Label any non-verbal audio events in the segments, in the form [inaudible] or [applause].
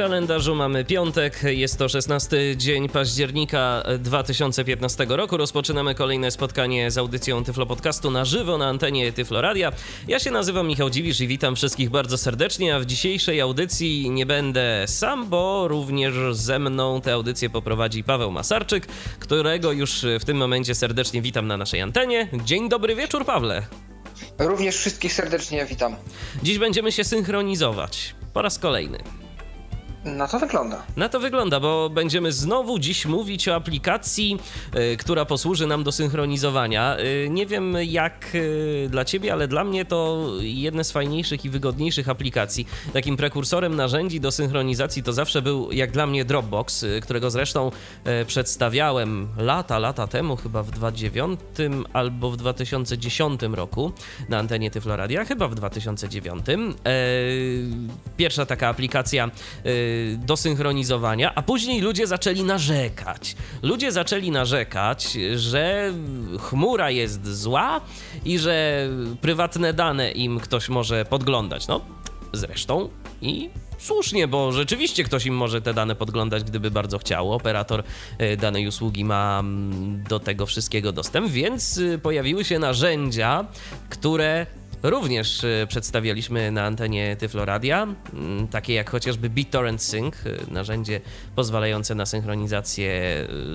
Kalendarzu mamy piątek, jest to 16 dzień października 2015 roku. Rozpoczynamy kolejne spotkanie z audycją Tyflo Podcastu na żywo na antenie Tyflo Radia. Ja się nazywam Michał Dziwisz i witam wszystkich bardzo serdecznie, a w dzisiejszej audycji nie będę sam, bo również ze mną tę audycję poprowadzi Paweł Masarczyk, którego już w tym momencie serdecznie witam na naszej antenie. Dzień dobry wieczór, Pawle. Również wszystkich serdecznie witam. Dziś będziemy się synchronizować po raz kolejny. Na to wygląda. Na to wygląda, bo będziemy znowu dziś mówić o aplikacji, y, która posłuży nam do synchronizowania. Y, nie wiem jak y, dla ciebie, ale dla mnie to jedne z fajniejszych i wygodniejszych aplikacji. Takim prekursorem narzędzi do synchronizacji to zawsze był jak dla mnie Dropbox, którego zresztą przedstawiałem lata, lata temu, chyba w 2009 albo w 2010 roku na antenie Tyfloradia, chyba w 2009. Pierwsza taka aplikacja do synchronizowania, a później ludzie zaczęli narzekać. Ludzie zaczęli narzekać, że chmura jest zła i że prywatne dane im ktoś może podglądać. No, zresztą i słusznie, bo rzeczywiście ktoś im może te dane podglądać, gdyby bardzo chciał. Operator e, danej usługi ma mm, do tego wszystkiego dostęp, więc y, pojawiły się narzędzia, które również e, przedstawialiśmy na antenie Tyfloradia, mm, takie jak chociażby BitTorrent Sync, e, narzędzie pozwalające na synchronizację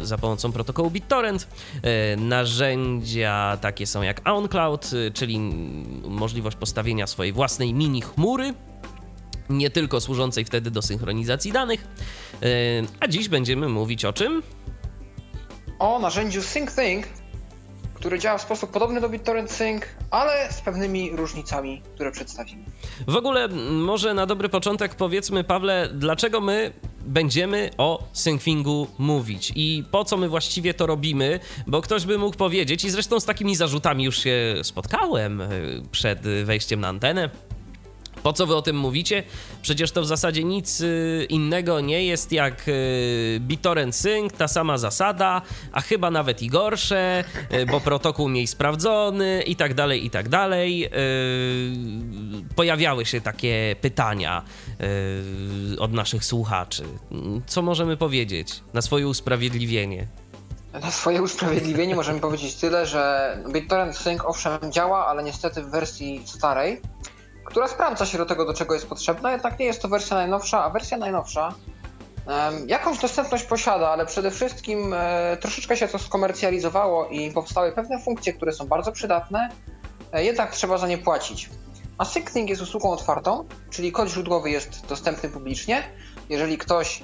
e, za pomocą protokołu BitTorrent. Narzędzia takie są jak OnCloud, czyli możliwość postawienia swojej własnej mini chmury, nie tylko służącej wtedy do synchronizacji danych. A dziś będziemy mówić o czym? O narzędziu SyncThink, który działa w sposób podobny do BitTorrent Sync, ale z pewnymi różnicami, które przedstawimy. W ogóle może na dobry początek powiedzmy, Pawle, dlaczego my będziemy o syncfingu mówić i po co my właściwie to robimy, bo ktoś by mógł powiedzieć, i zresztą z takimi zarzutami już się spotkałem e, przed wejściem na antenę, po co wy o tym mówicie? Przecież to w zasadzie nic y, innego nie jest jak y, BitTorrent Sync, ta sama zasada, a chyba nawet i gorsze, y, bo protokół mniej sprawdzony i tak dalej, i tak dalej. Pojawiały się takie pytania od naszych słuchaczy. Co możemy powiedzieć na swoje usprawiedliwienie? Na swoje usprawiedliwienie możemy powiedzieć tyle, że BitTorrent Sync owszem działa, ale niestety w wersji starej która sprawdza się do tego, do czego jest potrzebna, jednak nie jest to wersja najnowsza, a wersja najnowsza jakąś dostępność posiada, ale przede wszystkim e, troszeczkę się to skomercjalizowało i powstały pewne funkcje, które są bardzo przydatne, e, jednak trzeba za nie płacić. A Syncing jest usługą otwartą, czyli kod źródłowy jest dostępny publicznie. Jeżeli ktoś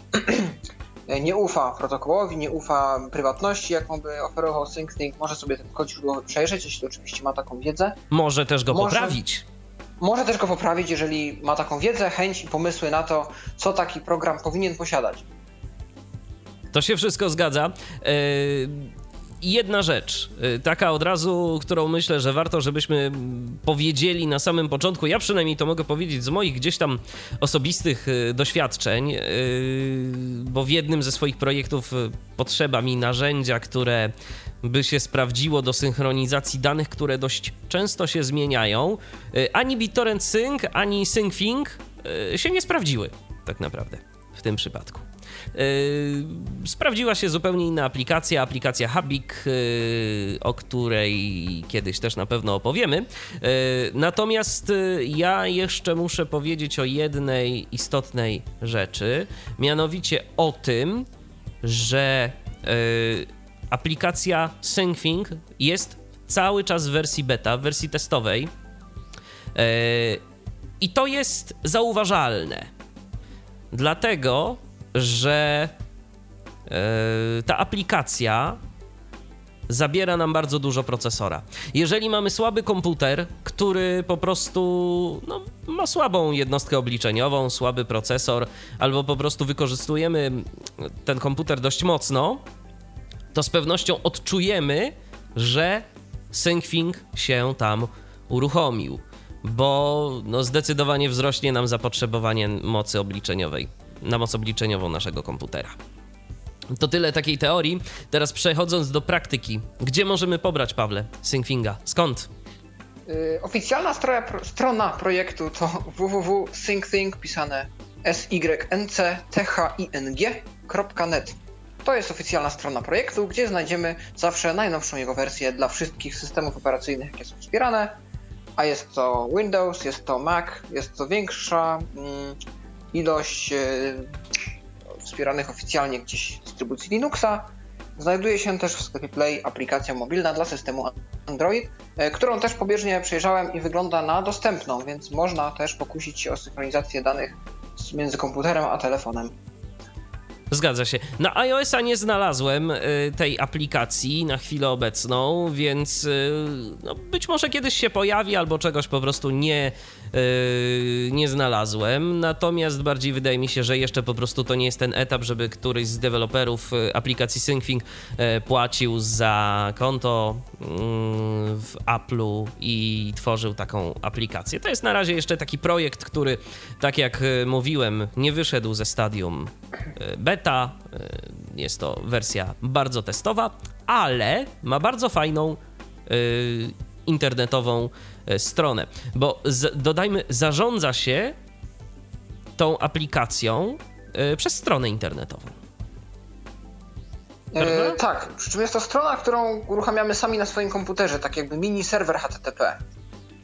[clears throat] nie ufa protokołowi, nie ufa prywatności, jaką by oferował SyncThink, może sobie ten kod źródłowy przejrzeć, jeśli oczywiście ma taką wiedzę. Może też go może, poprawić. Może też go poprawić, jeżeli ma taką wiedzę, chęć i pomysły na to, co taki program powinien posiadać. To się wszystko zgadza. Yy jedna rzecz, y, taka od razu, którą myślę, że warto, żebyśmy powiedzieli na samym początku. Ja przynajmniej to mogę powiedzieć z moich gdzieś tam osobistych y, doświadczeń, y, bo w jednym ze swoich projektów potrzeba mi narzędzia, które by się sprawdziło do synchronizacji danych, które dość często się zmieniają. Ani BitTorrent Sync, ani SyncFing się nie sprawdziły, tak naprawdę, w tym przypadku. Yy, sprawdziła się zupełnie inna aplikacja, aplikacja Habik, yy, o której kiedyś też na pewno opowiemy. Yy, natomiast ja jeszcze muszę powiedzieć o jednej istotnej rzeczy, mianowicie o tym, że aplikacja SyncThing jest cały czas w wersji beta, w wersji testowej. I to jest zauważalne. Dlatego, że e, ta aplikacja zabiera nam bardzo dużo procesora. Jeżeli mamy słaby komputer, który po prostu no, ma słabą jednostkę obliczeniową, słaby procesor, albo po prostu wykorzystujemy ten komputer dość mocno, to z pewnością odczujemy, że SyncThing się tam uruchomił. bo no, zdecydowanie wzrośnie nam zapotrzebowanie mocy obliczeniowej, na moc obliczeniową naszego komputera. To tyle takiej teorii. Teraz przechodząc do praktyki. Gdzie możemy pobrać, Pawle, SyncThinga? Skąd? Yy, oficjalna strona, projektu to [laughs] www.syncthing pisane s y n c t h i n g.net. To jest oficjalna strona projektu, gdzie znajdziemy zawsze najnowszą jego wersję dla wszystkich systemów operacyjnych, jakie są wspierane. A jest to Windows, jest to Mac, jest to większa mm, ilość yy, wspieranych oficjalnie gdzieś dystrybucji Linuxa. Znajduje się też w sklepie Play aplikacja mobilna dla systemu Android, e, którą też pobieżnie przejrzałem i wygląda na dostępną, więc można też pokusić się o synchronizację danych między komputerem a telefonem. Zgadza się. Na iOS-a nie znalazłem y, tej aplikacji na chwilę obecną, więc y, no, być może kiedyś się pojawi albo czegoś po prostu nie, y, nie znalazłem. Natomiast bardziej wydaje mi się, że jeszcze po prostu to nie jest ten etap, żeby któryś z deweloperów aplikacji SyncThing płacił za konto mm, w Apple'u i tworzył taką aplikację. To jest na razie jeszcze taki projekt, który, tak jak mówiłem, nie wyszedł ze stadium beta beta. Y, jest to wersja bardzo testowa, ale ma bardzo fajną y, internetową y, stronę, bo z, dodajmy, zarządza się tą aplikacją przez stronę internetową. E, tak, przy czym jest to strona, którą uruchamiamy sami na swoim komputerze, tak jakby mini serwer HTTP.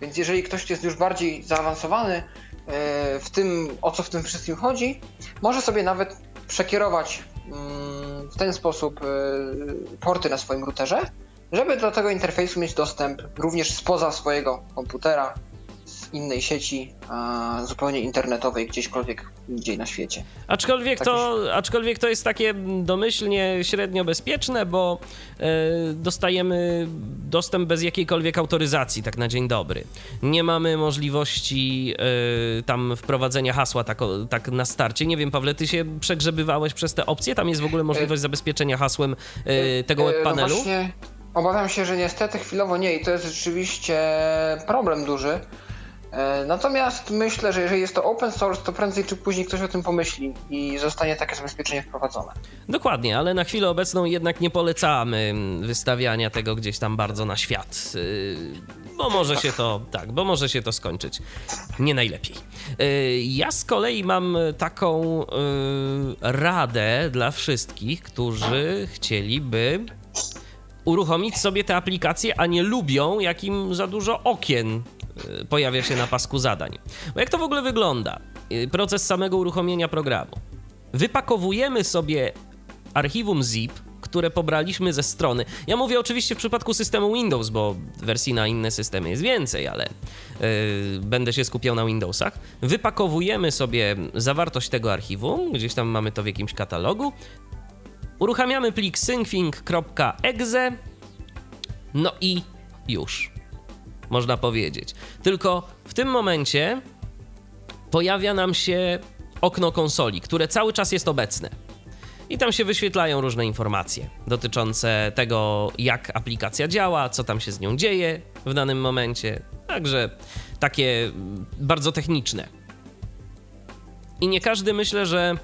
Więc jeżeli ktoś jest już bardziej zaawansowany e, w tym, o co w tym wszystkim chodzi, może sobie nawet przekierować mm, w ten sposób y, porty na swoim routerze, żeby do tego interfejsu mieć dostęp również spoza swojego komputera, innej sieci, zupełnie internetowej, gdzieśkolwiek indziej na świecie. Aczkolwiek, to, aczkolwiek to jest takie domyślnie średnio bezpieczne, bo e, dostajemy dostęp bez jakiejkolwiek autoryzacji, tak na dzień dobry. Nie mamy możliwości e, tam wprowadzenia hasła tak, tak na starcie. Nie wiem, Pawle, ty się przegrzebywałeś przez te opcje? Tam jest w ogóle możliwość zabezpieczenia hasłem e, tego webpanelu? No właśnie, obawiam się, że niestety chwilowo nie i to jest rzeczywiście problem duży. E, natomiast myślę, że jeżeli jest to open source, to prędzej czy później ktoś o tym pomyśli i zostanie takie zabezpieczenie wprowadzone. Dokładnie, ale na chwilę obecną jednak nie polecamy wystawiania tego gdzieś tam bardzo na świat. E, bo może się to, tak, bo może się to skończyć nie najlepiej. E, ja z kolei mam taką radę dla wszystkich, którzy chcieliby uruchomić sobie te aplikacje, a nie lubią, jak im za dużo okien Y, pojawia się na pasku zadań. Bo jak to w ogóle wygląda? Y, proces samego uruchomienia programu. Wypakowujemy sobie archiwum zip, które pobraliśmy ze strony. Ja mówię oczywiście w przypadku systemu Windows, bo wersji na inne systemy jest więcej, ale yy, będę się skupiał na Windowsach. Wypakowujemy sobie zawartość tego archiwum, gdzieś tam mamy to w jakimś katalogu. Uruchamiamy plik syncfing.exe. No i już można powiedzieć. Tylko w tym momencie pojawia nam się okno konsoli, które cały czas jest obecne. I tam się wyświetlają różne informacje dotyczące tego, jak aplikacja działa, co tam się z nią dzieje w danym momencie. Także takie bardzo techniczne. I nie każdy myślę, że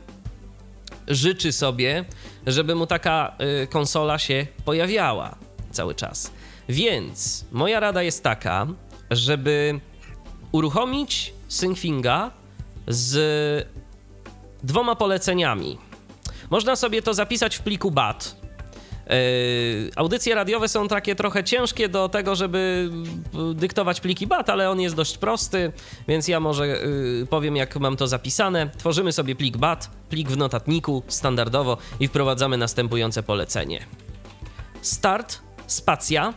życzy sobie, żeby mu taka y, konsola się pojawiała cały czas. Więc moja rada jest taka, żeby uruchomić SyncThinga z dwoma poleceniami. Można sobie to zapisać w pliku BAT. Yy, audycje radiowe są takie trochę ciężkie do tego, żeby dyktować pliki BAT, ale on jest dość prosty, więc ja może yy, powiem, jak mam to zapisane. Tworzymy sobie plik BAT, plik w notatniku standardowo i wprowadzamy następujące polecenie. Start, spacja,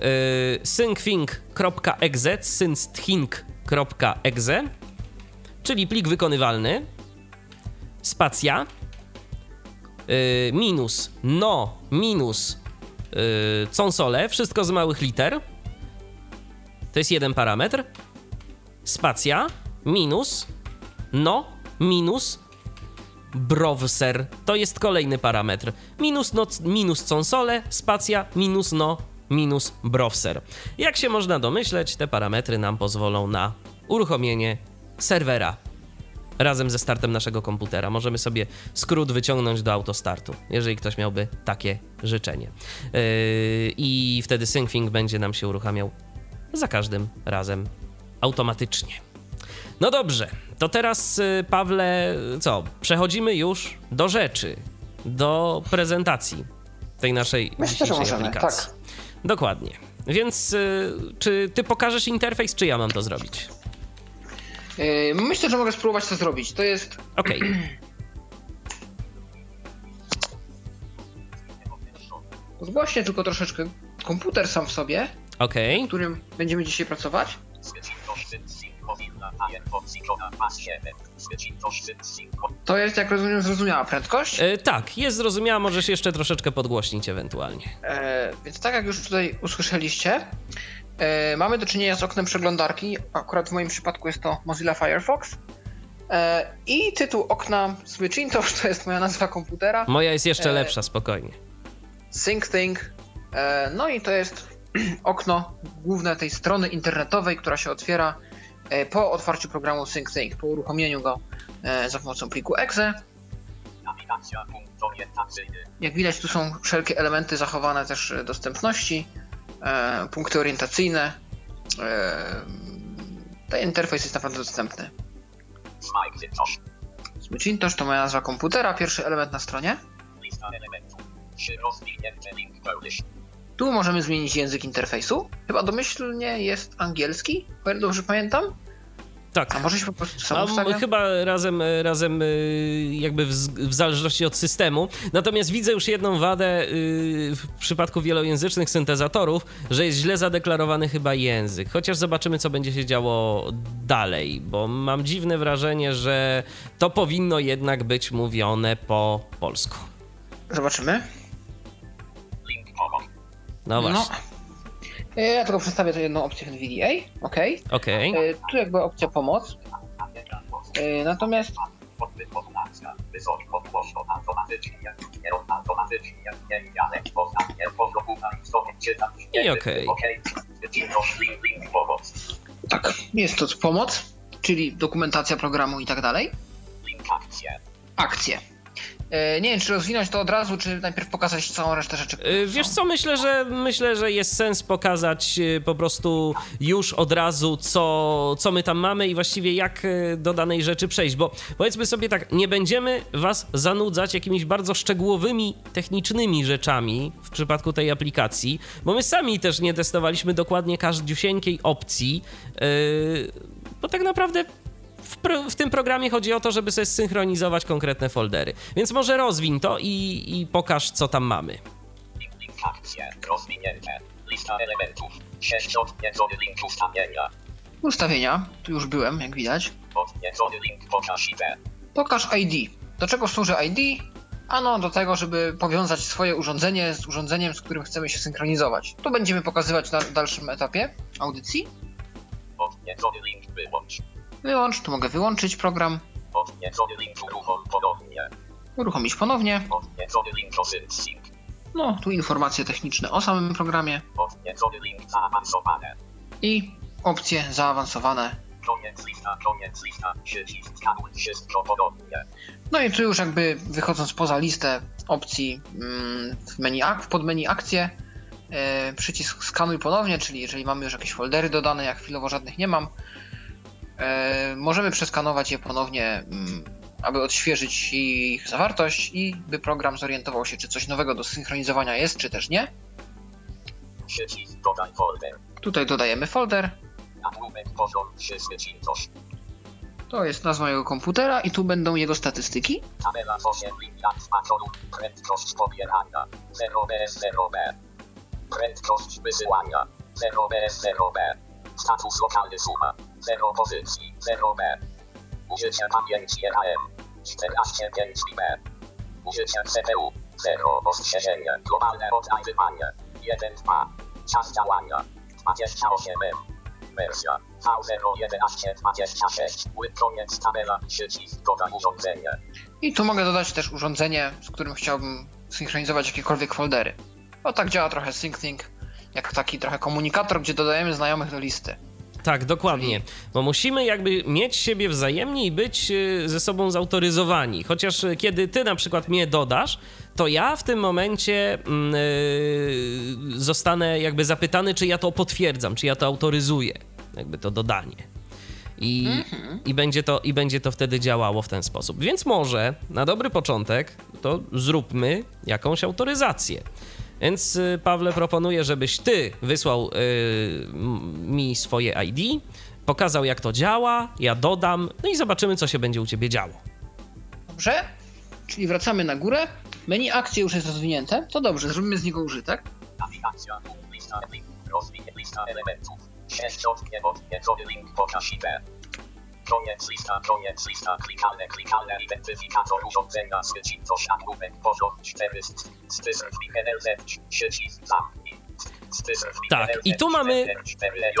Y, syncthing.exe, syncthing.exe, czyli plik wykonywalny, spacja, y, minus, no, minus, y, console, wszystko z małych liter. To jest jeden parametr. Spacja, minus, no, minus, browser. To jest kolejny parametr. Minus, no, minus console, spacja, minus, no, minus browser. Jak się można domyśleć, te parametry nam pozwolą na uruchomienie serwera razem ze startem naszego komputera. Możemy sobie skrót wyciągnąć do autostartu, jeżeli ktoś miałby takie życzenie. Yy, I wtedy SyncThing będzie nam się uruchamiał za każdym razem automatycznie. No dobrze, to teraz y, Pawle, co? Przechodzimy już do rzeczy, do prezentacji tej naszej Myślę, że dzisiejszej możemy, aplikacji. tak. Dokładnie. Więc y, czy ty pokażesz interfejs, czy ja mam to zrobić? Yy, myślę, że mogę spróbować to zrobić. To jest Okej. [clears throat] zgłośnie tylko troszeczkę komputer sam w sobie, Okej. w którym będziemy dzisiaj pracować. To jest, jak rozumiem, zrozumiała prędkość. E, Tak, jest zrozumiała, możesz jeszcze troszeczkę podgłośnić ewentualnie. E, więc tak jak już tutaj usłyszeliście, e, mamy do czynienia z oknem przeglądarki. Akurat w moim przypadku jest to Mozilla Firefox. E, I tytuł okna Switchintosh [laughs] to jest moja nazwa komputera. Moja jest jeszcze E, lepsza, spokojnie. SyncThing. E, no i to jest [clears throat] okno główne tej strony internetowej, która się otwiera po otwarciu programu SyncThing, po uruchomieniu go e, za pomocą pliku exe. Jak widać, tu są wszelkie elementy zachowane też e, dostępności, e, punkty orientacyjne. E, ten interfejs jest naprawdę dostępny. Macintosh to moja nazwa komputera, pierwszy element na stronie. Lista elementów. Link Polish. Tu możemy zmienić język interfejsu. Chyba domyślnie jest angielski, o ile dobrze pamiętam. Tak. A może się po prostu sam A, chyba razem, razem y, jakby w, w zależności od systemu. Natomiast widzę już jedną wadę y, w przypadku wielojęzycznych syntezatorów, że jest źle zadeklarowany chyba język. Chociaż zobaczymy, co będzie się działo dalej, bo mam dziwne wrażenie, że to powinno jednak być mówione po polsku. Zobaczymy. Link. No właśnie. E, Ja tylko przedstawię to jedną opcję w NVDA. OK. Okej. E, Tu jakby opcja pomoc. E, Natomiast i okej. Pomoc. tak, jest to pomoc, czyli dokumentacja programu i tak dalej. Akcje. Akcje. E, Nie wiem, czy rozwinąć to od razu, czy najpierw pokazać całą resztę rzeczy. są. Wiesz co, myślę, że myślę, że jest sens pokazać y, po prostu już od razu, co, co my tam mamy i właściwie jak do danej rzeczy przejść, bo powiedzmy sobie tak, nie będziemy was zanudzać jakimiś bardzo szczegółowymi, technicznymi rzeczami w przypadku tej aplikacji, bo my sami też nie testowaliśmy dokładnie każdziusieńkiej opcji, yy, bo tak naprawdę w, pro, w tym programie chodzi o to, żeby sobie synchronizować konkretne foldery. Więc może rozwin to i, i pokaż, co tam mamy. Rozwinięte. Lista elementów. Link ustawienia. Ustawienia, tu już byłem, jak widać. Link pokaż ID. Do czego służy ID? Ano do tego, żeby powiązać swoje urządzenie z urządzeniem, z którym chcemy się synchronizować. To będziemy pokazywać na dalszym etapie audycji. Odniecony link wyłącz. Wyłącz, tu mogę wyłączyć program, Odniecony link uruchom ponownie. uruchomić ponownie. Odniecony link No, tu informacje techniczne o samym programie Odniecony link zaawansowane. i opcje zaawansowane. Koniec lista, koniec lista. Przycisk skanuj. No i tu już jakby wychodząc poza listę opcji mm, w menu, w podmenu akcje, e, przycisk skanuj ponownie, czyli jeżeli mamy już jakieś foldery dodane, jak chwilowo żadnych nie mam, możemy przeskanować je ponownie, mm, aby odświeżyć ich zawartość i by program zorientował się, czy coś nowego do synchronizowania jest, czy też nie. Przycisk dodaj folder. Tutaj dodajemy folder, Nagłówek poziom 3 Macintosh. to jest nazwa jego komputera i tu będą jego statystyki. Tabela 8 linijat patronu. Prędkość pobierania 0BS0B. Prędkość wysyłania 0BS0B. Status lokalny suma. 0 pozycji 0B. Użycie pamięci RAM 14 b. Użycie CPU 0 ostrzeżenie globalne odnajdywanie 1 2 Czas działania. 28 M. Wersja V01126 Koniec tabela przycisk dodaj urządzenie I tu mogę dodać też urządzenie, z którym chciałbym synchronizować jakiekolwiek foldery. O tak działa trochę SyncThing. Jak taki trochę komunikator, gdzie dodajemy znajomych do listy. Tak, dokładnie. Bo musimy jakby mieć siebie wzajemnie i być y, ze sobą zautoryzowani. Chociaż y, kiedy ty na przykład mnie dodasz, to ja w tym momencie mm, y, zostanę jakby zapytany, czy ja to potwierdzam, czy ja to autoryzuję, jakby to dodanie. I, i, będzie to, I będzie to wtedy działało w ten sposób. Więc może na dobry początek to zróbmy jakąś autoryzację. Więc y, Pawle proponuję, żebyś ty wysłał y, mi swoje ID, pokazał jak to działa, ja dodam, no i zobaczymy, co się będzie u ciebie działo. Dobrze? Czyli wracamy na górę. Menu akcji już jest rozwinięte. To dobrze, zrobimy z niego użytek. Nawigacja, lista, link, rozwinie, lista elementów. Odwiedzony link. Koniec lista, koniec lista, klikalne, klikalne, identyfikator urządzenia, wycintość, nagłówek, poziom 4, NLZ, sieci, zamknij. Tak, i tu mamy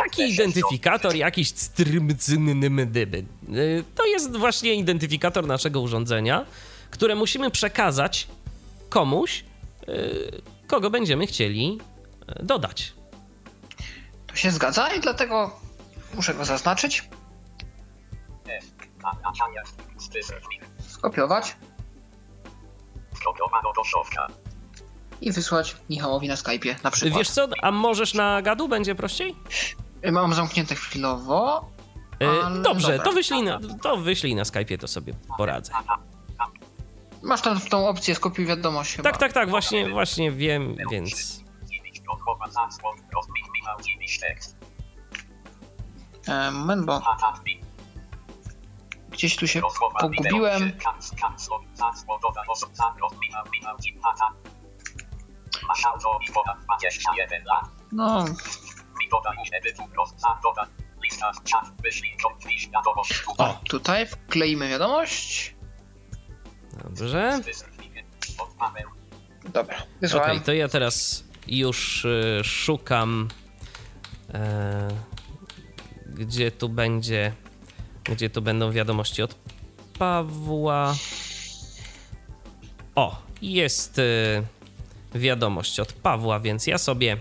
taki identyfikator, jakiś strymcynnydyby. Y, To jest właśnie identyfikator naszego urządzenia, które musimy przekazać komuś, y, kogo będziemy chcieli y, dodać. To się zgadza i dlatego muszę go zaznaczyć, skopiować skopiowana do szofka. i wysłać Michałowi na Skype'ie na przykład. Wiesz co, a możesz na gadu, będzie prościej? Mam zamknięte chwilowo. Y, Ale Dobrze, dobra. to wyślij, na, to wyślij na Skype'ie, to sobie poradzę. Masz tam tą opcję skopiuj wiadomość chyba. Tak, tak, tak, właśnie, właśnie wiem, więc... E, moment, bo gdzieś tu się pogubiłem. wideo, kac, kanclon, zasłon, doda, osób, zagroz, Michał, Michał, dziw, atak. Masz auto i poda 21 lat. No, o, tutaj. wkleimy wiadomość. Dobrze. Dobra, Okej, wysłałem. to ja teraz już y, szukam, e, gdzie tu będzie, gdzie tu będą wiadomości od Pawła. O, jest y, wiadomość od Pawła, więc ja sobie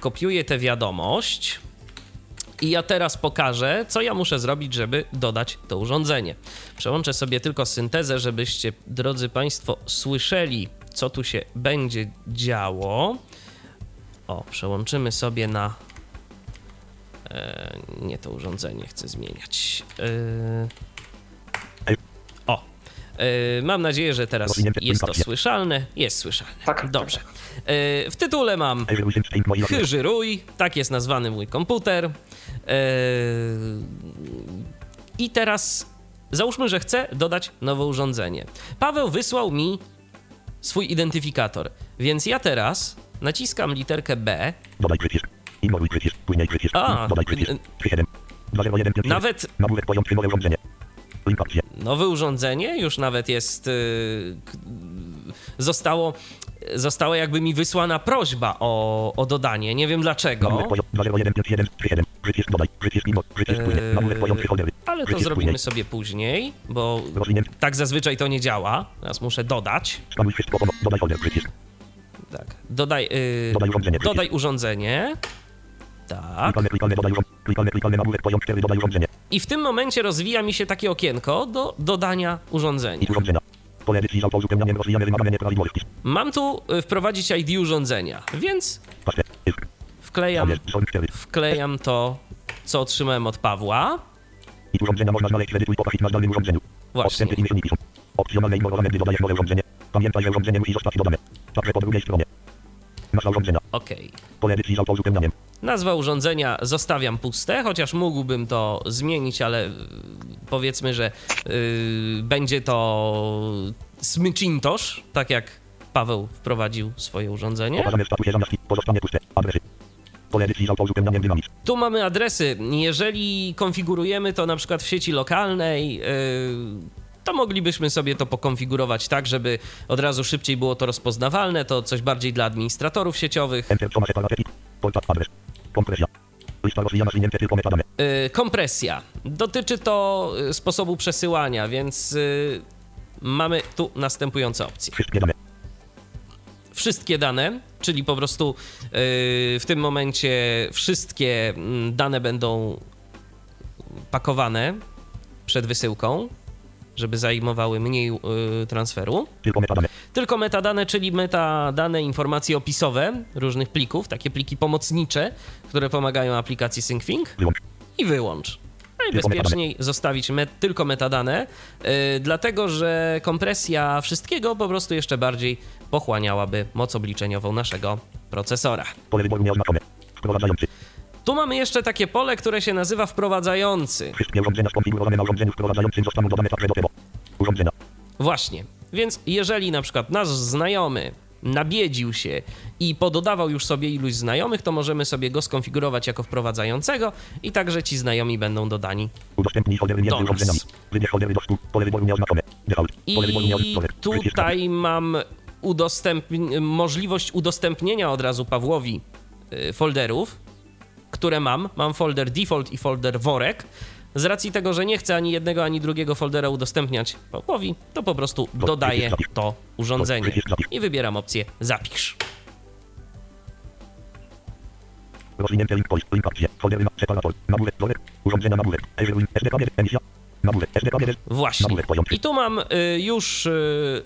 kopiuję tę wiadomość. I ja teraz pokażę, co ja muszę zrobić, żeby dodać to urządzenie. Przełączę sobie tylko syntezę, żebyście, drodzy Państwo, słyszeli, co tu się będzie działo. O, przełączymy sobie na. E, nie to urządzenie chcę zmieniać. E, o. E, mam nadzieję, że teraz jest to słyszalne. Jest słyszalne. Tak. Dobrze. E, w tytule mam Chyżyruj, tak jest nazwany mój komputer. I teraz załóżmy, że chcę dodać nowe urządzenie. Paweł wysłał mi swój identyfikator, więc ja teraz naciskam literkę B. Dodaj przycisk. Ignoruj przycisk. Płyniej przycisk. A, Dodaj przycisk. n- 37. 201 Nawet Nagłówek poziom 3 nowe urządzenie. Nowe urządzenie już nawet jest. yy, Zostało, została jakby mi wysłana prośba o, o dodanie. Nie wiem dlaczego. Nagłówek poziom 201 37. Przycisk dodaj. Przycisk ignoruj. Przycisk płynie. Nagłówek poziom 3 foldery. Ale to zrobimy płynie. sobie później, bo tak zazwyczaj to nie działa. Teraz muszę dodać. Tak. Dodaj, yy, Dodaj urządzenie. Dodaj urządzenie. Tak. Klikalne, klikalne, dodaj urządzenie. Klikalne, klikalne, nagłówek poziom 4. Dodaj urządzenie. I w tym momencie rozwija mi się takie okienko do dodania urządzenia. I. Mam tu y, wprowadzić ID urządzenia, więc wklejam, Zabierz. Są 4. wklejam to, co otrzymałem od Pawła. I urządzenia można znaleźć w pokaż na zdalnym urządzeniu. Właśnie. I. Opcjonalne ignorowane, gdy dodajesz nowe urządzenie. Pamiętaj, że urządzenie musi zostać dodane. Także po drugiej stronie. Nazwa urządzenia. Okej. Pole edycji z autouzupełnianiem. Nazwa urządzenia zostawiam puste, chociaż mógłbym to zmienić, ale y, powiedzmy, że y, będzie to smycintosz, tak jak Paweł wprowadził swoje urządzenie. Pokażemy w statusie zamiast pozostanie puste. Adresy. Pole edycji z autouzupełnianiem dynamiczny. Tu mamy adresy. Jeżeli konfigurujemy to na przykład w sieci lokalnej, yy, to moglibyśmy sobie to pokonfigurować tak, żeby od razu szybciej było to rozpoznawalne. To coś bardziej dla administratorów sieciowych. Adres. Kompresja. Dotyczy to yy, sposobu przesyłania, więc yy, mamy tu następujące opcje. Wszystkie dane. Czyli po prostu w tym momencie wszystkie mm, dane będą pakowane przed wysyłką, żeby zajmowały mniej yy, transferu. Tylko metadane. Tylko metadane, czyli metadane informacje opisowe różnych plików, takie pliki pomocnicze, które pomagają aplikacji SyncThing Wyłącz. i wyłącz. Najbezpieczniej zostawić met, tylko metadane, yy, dlatego że kompresja wszystkiego po prostu jeszcze bardziej pochłaniałaby moc obliczeniową naszego procesora. Pole wyboru nieoznaczone. Wprowadzający. Tu mamy jeszcze takie pole, które się nazywa wprowadzający. Wszystkie urządzenia skonfigurowane na urządzeniu wprowadzającym zostaną dodane także do tego urządzenia. Właśnie. Więc jeżeli na przykład nasz znajomy nabiedził się i pododawał już sobie iluś znajomych, to możemy sobie go skonfigurować jako wprowadzającego i także ci znajomi będą dodani. Udostępnij między urządzeniami. Wybierz do. Pole wyboru nieoznaczone. Default. Pole wyboru nieoznaczone. Tutaj mam możliwość udostępnienia od razu Pawłowi y, folderów, które mam. Mam folder default i folder worek. Z racji tego, że nie chcę ani jednego, ani drugiego foldera udostępniać Pawłowi, to po prostu dodaję to urządzenie i wybieram opcję zapisz. Rozwinięte link. Link na separator. Nabórek. Worek. Urządzenia nabórek. Emisja. Właśnie. I tu mam y, już y,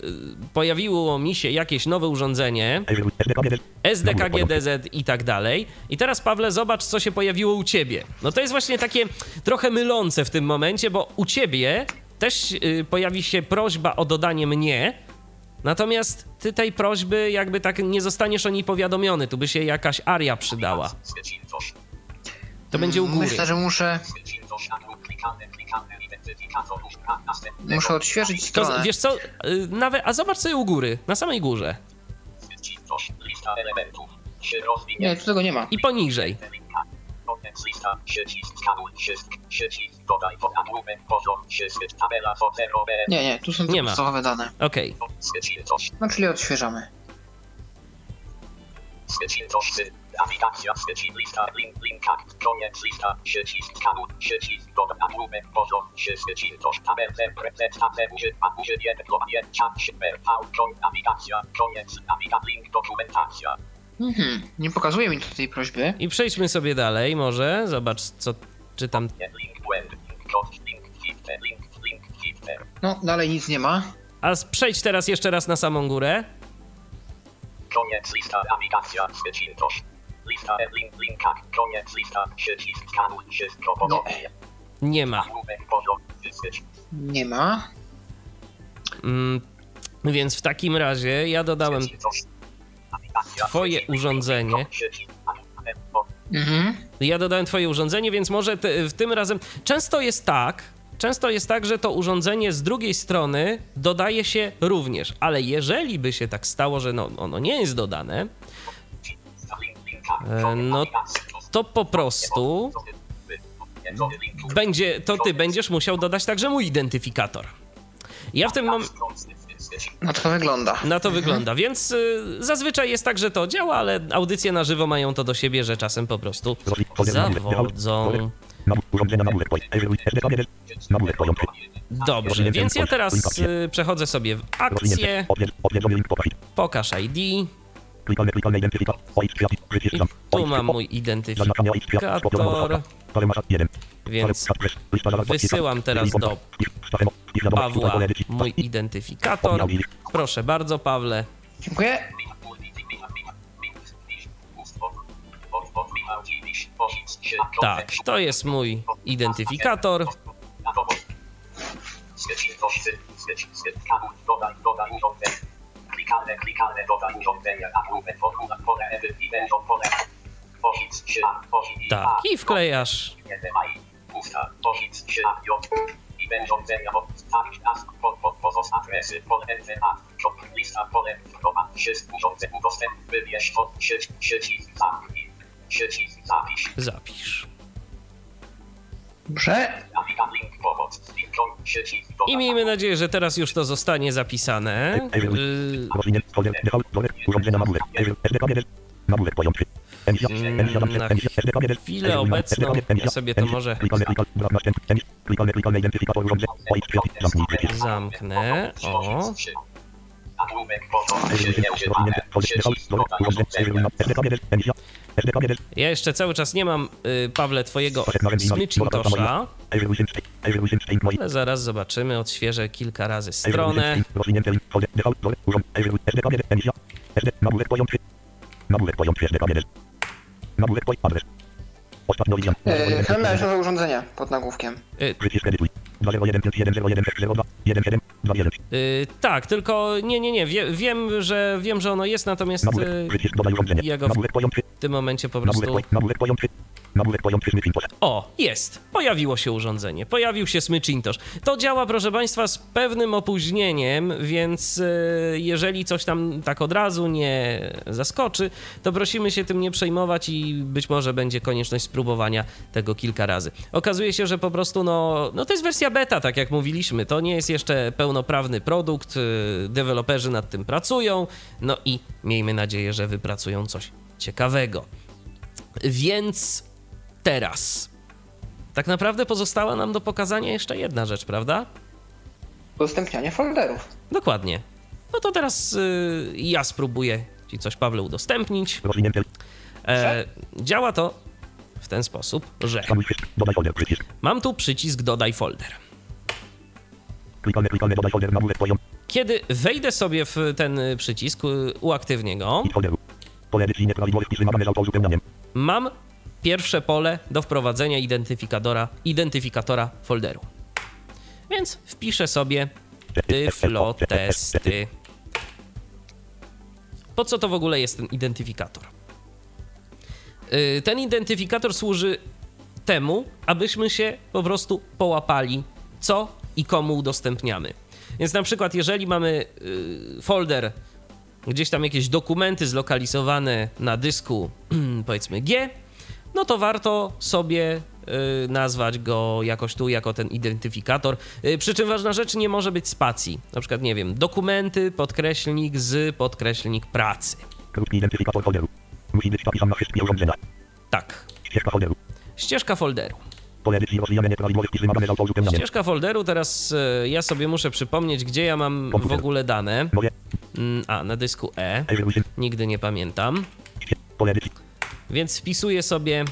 pojawiło mi się jakieś nowe urządzenie, Azure SDK SDK, Nabórek poziom trzy. GDZ i tak dalej. I teraz, Pawle, zobacz, co się pojawiło u ciebie. No to jest właśnie takie trochę mylące w tym momencie, bo u ciebie też y, pojawi się prośba o dodanie mnie, natomiast ty tej prośby jakby tak nie zostaniesz o niej powiadomiony. Tu by się jakaś aria przydała. To będzie u góry. Myślę, że muszę, Muszę odświeżyć To, stronę. z- wiesz co, y, nawet, a zobacz sobie u góry, na samej górze Nie, tu tego nie ma. i poniżej. Nie, nie, tu są Nie podstawowe dane. Okej. Zwyciężość. No czyli odświeżamy. Aplikacja. Zwycięż. Lista. Link. Linka. Koniec lista. Przycisk. Skanuj. Przycisk. Dodaj nagłówek. Poziom. Przycisk. Zwyciężość. Tabel. Prezent. Tabel. Używ. A używ. Jednoklowanie. Czat. Super. Koniec. Aplikacja. Koniec. Aplikacja. Link. Dokumentacja. Mhm. Nie pokazuje mi tutaj prośby. I przejdźmy sobie dalej może, zobacz co, czy tam Link. Błęd. Link. Link. Filter. Link. Link. Filter. No, dalej nic nie ma. A przejdź teraz jeszcze raz na samą górę. Koniec lista aplikacja zwyciężość. Lista link. Koniec lista przycisk skanuj. Nie ma. Nie ma. Mm, więc w takim razie ja dodałem Twoje urządzenie. Mhm. Ja dodałem twoje urządzenie, więc może te, w tym razem. Często jest tak. Często jest tak, że to urządzenie z drugiej strony dodaje się również, ale jeżeli by się tak stało, że no, ono nie jest dodane, no to po prostu będzie, to ty będziesz musiał dodać także mój identyfikator. Ja w tym momencie. No to wygląda. Na to wygląda, więc y, zazwyczaj jest tak, że to działa, ale audycje na żywo mają to do siebie, że czasem po prostu zawodzą. Dobrze, więc ja teraz y, przechodzę sobie w akcję, pokaż ID Identyfikator. OX przycisk. Przycisk i sam. tu mam mój identyfikator, więc wysyłam teraz do Pawła mój identyfikator. Proszę bardzo, Pawle. Dziękuję. Tak, to jest mój identyfikator. Klikalne, klikalne, dodaj urządzenia, nagłówek, formularz, pole edyt i będą pole. Pozic się, pozic Tak, i wklejasz. Pusta, pozic się, j. I będą urządzenia, odstawić nas, pod, pod, pozost adresy, pole NVA, shop, lista, pole, wprowadź się z urządzeń, udostęp, wybierz, od, sieć, przycisk, zamknij, przycisk, zapisz. Zapisz. Dobrze. I miejmy nadzieję, że teraz już to zostanie zapisane. Y, Mm, na. Emisja SDK chwilę obecną ja sobie to może zamknę. O. Ja jeszcze cały czas nie mam, y, Pawle, twojego smyczintosza, ale zaraz zobaczymy, odświeżę kilka razy stronę. Nagłówek poziom 3. Nagłówek poziom 3. SDK biedes. Nagłówek poziom. Adres. Ostatnio widziałem. Chyba miałeś nowe urządzenie pod nagłówkiem. Przycisk edytuj. 2015101 17 21. Y, tak, tylko nie, nie, nie, wie, wiem, że wiem, że ono jest, natomiast y, urządzenie. ja go w Nagłówek poziom 3. tym momencie po prostu... poziom- Nagłówek poziom 3. Nagłówek poziom 3. Smith Info. O, jest. Pojawiło się urządzenie. Pojawił się smyczintosz. To działa, proszę Państwa, z pewnym opóźnieniem, więc e, jeżeli coś tam tak od razu nie zaskoczy, to prosimy się tym nie przejmować i być może będzie konieczność spróbowania tego kilka razy. Okazuje się, że po prostu, no, no to jest wersja beta, tak jak mówiliśmy. To nie jest jeszcze pełnoprawny produkt. e, Deweloperzy nad tym pracują. No i miejmy nadzieję, że wypracują coś ciekawego. Więc teraz. Tak naprawdę pozostała nam do pokazania jeszcze jedna rzecz, prawda? Udostępnianie folderów. Dokładnie. No to teraz y, ja spróbuję Ci coś, Pawle, udostępnić. E, działa to w ten sposób, że mam tu przycisk Dodaj folder. Kiedy wejdę sobie w ten przycisk, uaktywnię go, mam pierwsze pole do wprowadzenia identyfikatora, identyfikatora folderu. Więc wpiszę sobie Tyflo testy. Po co to w ogóle jest ten identyfikator? Yy, Ten identyfikator służy temu, abyśmy się po prostu połapali, co i komu udostępniamy. Więc na przykład, jeżeli mamy yy, folder, gdzieś tam jakieś dokumenty zlokalizowane na dysku, [clears throat] powiedzmy G, no to warto sobie y, nazwać go jakoś tu jako ten identyfikator. Y, Przy czym ważna rzecz nie może być spacji. Na przykład, nie wiem, dokumenty, podkreślnik z podkreślnik pracy. Identyfikator folderu. Musi być zapisany na wszystkie urządzenia. Tak. Ścieżka folderu. Ścieżka folderu. Pole edycji rozwijane nieprawidłowych wpisy wymagane z autouzupełnianiem. Ścieżka folderu, teraz y, ja sobie muszę przypomnieć, gdzie ja mam w ogóle dane. Moje. Mm, A, na dysku E. Nigdy nie pamiętam. Świe- Pole edycji. Więc wpisuję sobie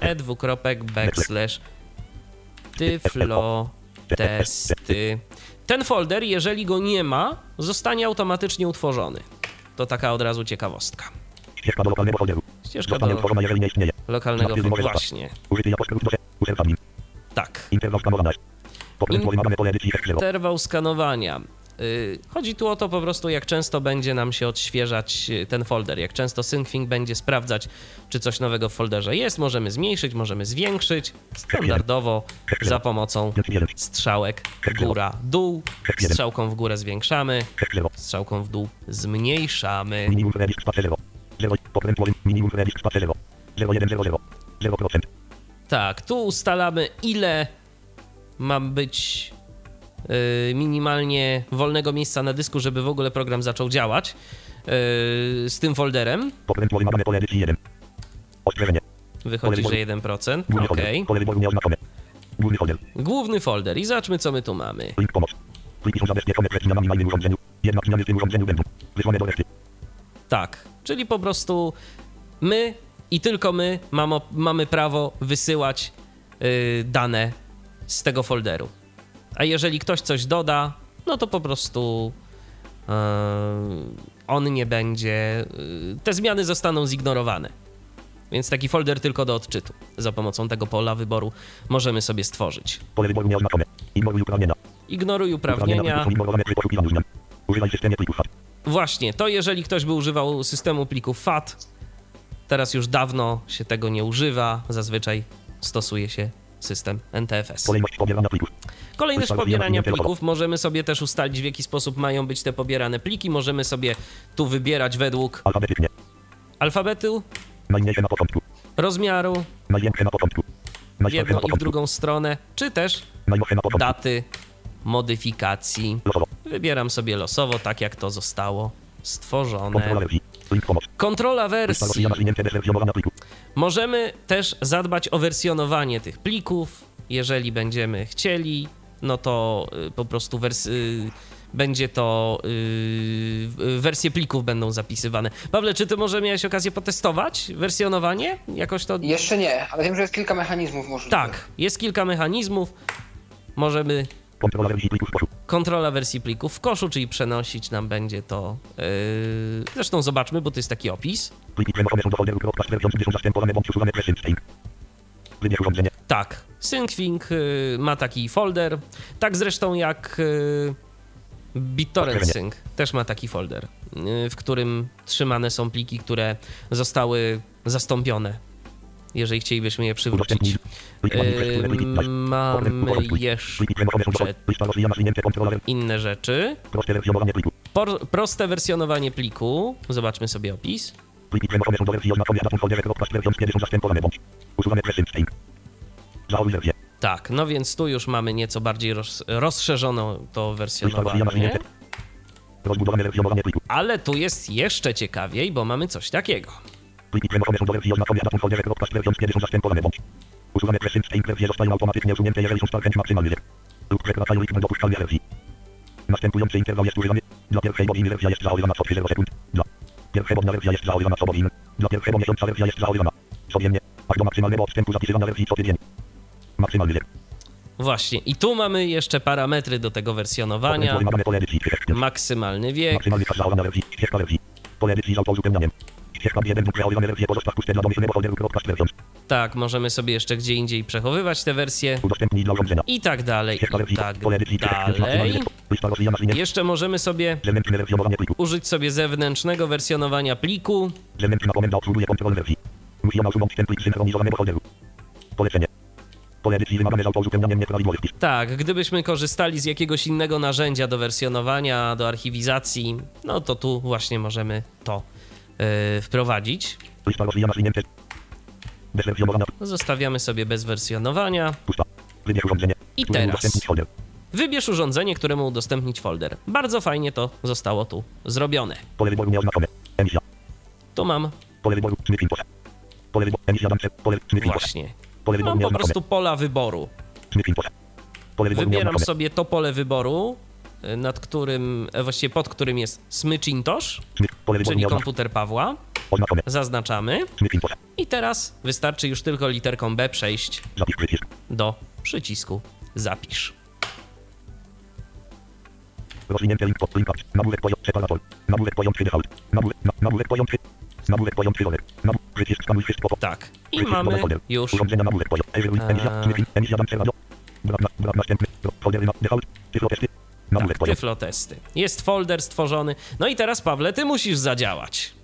e dwukropek backslash tyflo testy. Ten folder, jeżeli go nie ma, zostanie automatycznie utworzony. To taka od razu ciekawostka. Ścieżka do lokalnego folderu. Ścieżka do utworzona, jeżeli nie istnieje. lokalnego folderu. Właśnie, Użyty skrót do se- userwadmin. tak. Interwał pole edycji F0. Interwał skanowania. Yy, Chodzi tu o to po prostu, jak często będzie nam się odświeżać yy, ten folder, jak często SyncThing będzie sprawdzać, czy coś nowego w folderze jest. Możemy zmniejszyć, możemy zwiększyć standardowo za pomocą F1. strzałek góra, dół. Strzałką w górę zwiększamy, F0. strzałką w dół zmniejszamy. Minimum fredisk space 0. 0. Pokrętło minimum space 0. 0100. 0%. Tak, tu ustalamy, ile ma być yy, minimalnie wolnego miejsca na dysku, żeby w ogóle program zaczął działać yy, z tym folderem. 1. Wychodzi, że 1%. Główny Ok. Główny folder. Główny folder i zobaczmy, co my tu mamy. Link pomoc. Pliki są zabezpieczone przed zmianami na innym urządzeniu. Jednak zmiany w tym urządzeniu będą wysłane do reszty. Tak, czyli po prostu my i tylko my mamy, mamy prawo wysyłać yy, dane z tego folderu. A jeżeli ktoś coś doda, no to po prostu yy, on nie będzie. Yy, te zmiany zostaną zignorowane. Więc taki folder tylko do odczytu. Za pomocą tego pola wyboru możemy sobie stworzyć. Pole wyboru nieoznaczone. Ignoruj uprawnienia. Ignoruj Uprawnienia. Używaj plików. Właśnie, to jeżeli ktoś by używał systemu plików FAT, teraz już dawno się tego nie używa, zazwyczaj stosuje się system NTFS. Kolejność pobierania plików. Możemy sobie też ustalić w jaki sposób mają być te pobierane pliki, możemy sobie tu wybierać według alfabetu, rozmiaru, w jedną i w drugą stronę, czy też daty modyfikacji. Wybieram sobie losowo, tak jak to zostało stworzone. Kontrola wersji. Możemy też zadbać o wersjonowanie tych plików, jeżeli będziemy chcieli, no to y, po prostu wers- y, będzie to yy, wersje plików będą zapisywane. Pawle, czy ty może miałeś okazję potestować wersjonowanie? Jakoś to. Jeszcze nie, ale wiem, że jest kilka mechanizmów możliwych. Tak, jest kilka mechanizmów. Możemy Kontrola wersji plików w koszu. kontrola wersji plików w koszu, czyli przenosić nam będzie to. Yy, zresztą zobaczmy, bo to jest taki opis. Pliki przenoszone są do folderu zastępowane bądź usuwane przez. Wybierz urządzenie. Tak, SyncFink y, ma taki folder. Tak zresztą jak y, BitTorrent. Sync też ma taki folder, y, w którym trzymane są pliki, które zostały zastąpione. Jeżeli chcielibyśmy je przywrócić. Pliki mamy jeszcze inne rzeczy. Proste wersjonowanie pliku. Zobaczmy sobie opis. Tak, no więc tu już mamy nieco bardziej roz, rozszerzoną to wersjonowanie. Ale tu jest jeszcze ciekawiej, bo mamy coś takiego. Pliki przenoszone są do wersji oznaczonej na folderze Crosscast version, kiedy są zastępowane bądź usuwane przez Sync. Wersje zostają automatycznie usunięte, jeżeli są starczęć maksymalny wiek lub przekraczają liczbę dopuszczalnych wersji. Następujący interwał jest używany. Dla pierwszej godziny wersja jest zachowywana co 0 sekund. Dla pierwszego dnia wersja jest zachowywana co godzin. Dla pierwszego miesiąca wersja jest zachowywana codziennie. Aż do maksymalnego odstępu zapisywana wersji co tydzień. Maksymalny wiek. Właśnie, i tu mamy jeszcze parametry do tego wersjonowania. Maksymalny wiek. Maksymalny czas zachowania wersji. Ścieżka wersji. Pole edycji z autouzupełnianiem. Ścieżka B1 lub przechowywane wersje pozostaw puste dla domyślnego folderu Crosscast versions. Tak, możemy sobie jeszcze gdzie indziej przechowywać te wersje. I tak dalej, i tak dalej. Jeszcze możemy sobie użyć sobie zewnętrznego wersjonowania pliku. Polecenie. Tak, gdybyśmy korzystali z jakiegoś innego narzędzia do wersjonowania, do archiwizacji, no to tu właśnie możemy to yy, wprowadzić. Bezwersjonowana. Zostawiamy sobie bez wersjonowania. I teraz. Wybierz urządzenie, któremu udostępnić folder. Bardzo fajnie to zostało tu zrobione. Pole wyboru nieoznaczone. Emisja. Tu mam Pole wyboru Smith Infos. Pole wyboru emisja damce. Pole Smith Infos. właśnie. Pole wyboru Mam po prostu pola wyboru. Pole wyboru Wybieram sobie to pole wyboru, y, nad którym, e, właściwie pod którym jest wyboru czyli komputer Pawła. Zaznaczamy. I teraz wystarczy już tylko literką B przejść do przycisku Zapisz. Rozwinięte link pod link apps. Nabórek poziom separator. Nabórek poziom 3 default. Nabórek, na, nabórek poziom 3. Nabórek poziom 3 rolek. Nabór, przycisk skanuj wszystko. po- Tak. I mamy już Urządzenia nabórek Eee. Emisja. Brak, następny. Foldery na default. Testy. Nabórek tak, poziom. tyflo testy. Jest folder stworzony. No i teraz, Pawle, ty musisz zadziałać.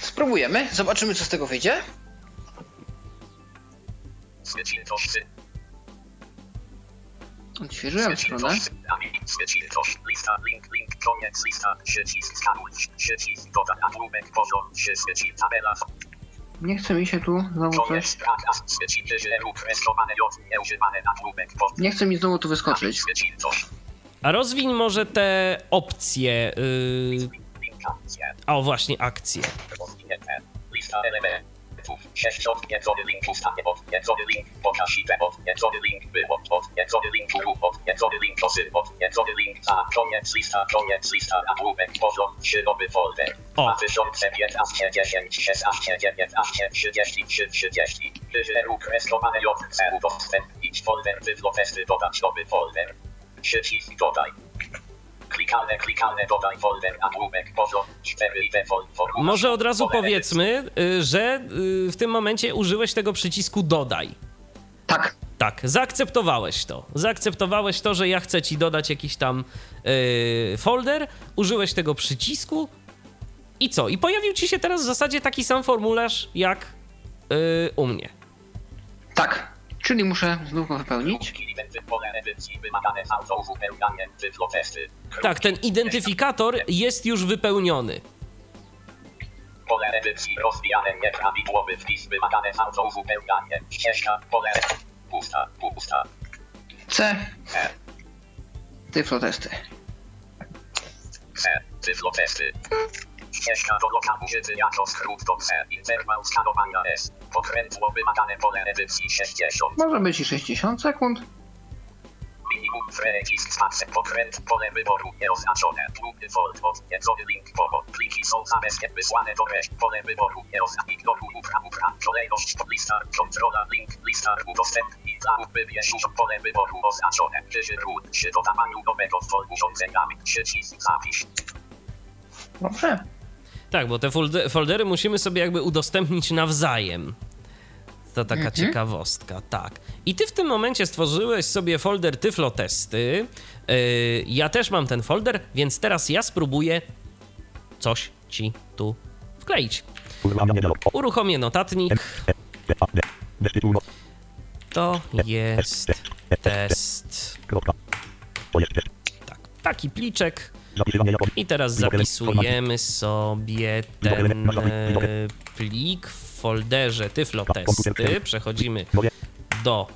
Spróbujemy, zobaczymy co z tego wyjdzie. Odświeżyłem stronę. Switchintosz. Lista, link, link, koniec, lista, przycisk, skanuj, przycisk, dodaj, nagłówek, poziom, się świeci, tabela, Nie chce mi się tu znowu coś. Nie chce mi znowu tu wyskoczyć. A rozwiń może te opcje. Yy... akcje, O, właśnie, akcje. a, O. 2015, 10, 16, 19, 33, 30, wyżeru, kreskowane, j, celu, dostępnić folder, tyflo, testy, dodać nowy folder, przycisk, dodaj, Klikalne, klikalne, dodaj folder, nagłówek, poziom, 4 i default. Może od razu powiedzmy, y, że y, w tym momencie użyłeś tego przycisku dodaj. Tak, Tak, zaakceptowałeś to. Zaakceptowałeś to, że ja chcę ci dodać jakiś tam yy, folder, użyłeś tego przycisku i co? I pojawił ci się teraz w zasadzie taki sam formularz jak yy, u mnie. tak. Czyli muszę znów go wypełnić. Tak, ten identyfikator jest już wypełniony. Pole edycji, rozwijane, nieprawidłowy wpis, wymagane z autouzupełnianiem. Ścieżka, pole, pusta, pusta. C. E, Tyflo testy. C, tyflo testy. Ścieżka do lokalu użyty jako skrót do C, interwał skanowania S. Pokrętło wymagane pole edycji 60. Może być i 60 sekund. Minimum przycisk spacer pokręt pole wyboru nieoznaczone. Trudny fold odwiedzony link powod. Pliki są zabezpieczone wysłane do reszty. Pole wyboru nieoznaczone. Ignoruj upra upra. Kolejność lista kontrola link lista udostępnij dla wybierz pole wyboru oznaczone. Wyżyrun się dodawaniu nowego foldu urządzeniami. Przycisk zapisz. Dobrze. Tak, bo te folde- foldery musimy sobie jakby udostępnić nawzajem. To taka ciekawostka, tak. I ty w tym momencie stworzyłeś sobie folder Tyflotesty. Yy, ja też mam ten folder, więc teraz ja spróbuję coś ci tu wkleić. Uruchomię notatnik. To jest test. Tak, taki pliczek. I teraz zapisujemy sobie ten e, plik w folderze Tyflotesty. Przechodzimy do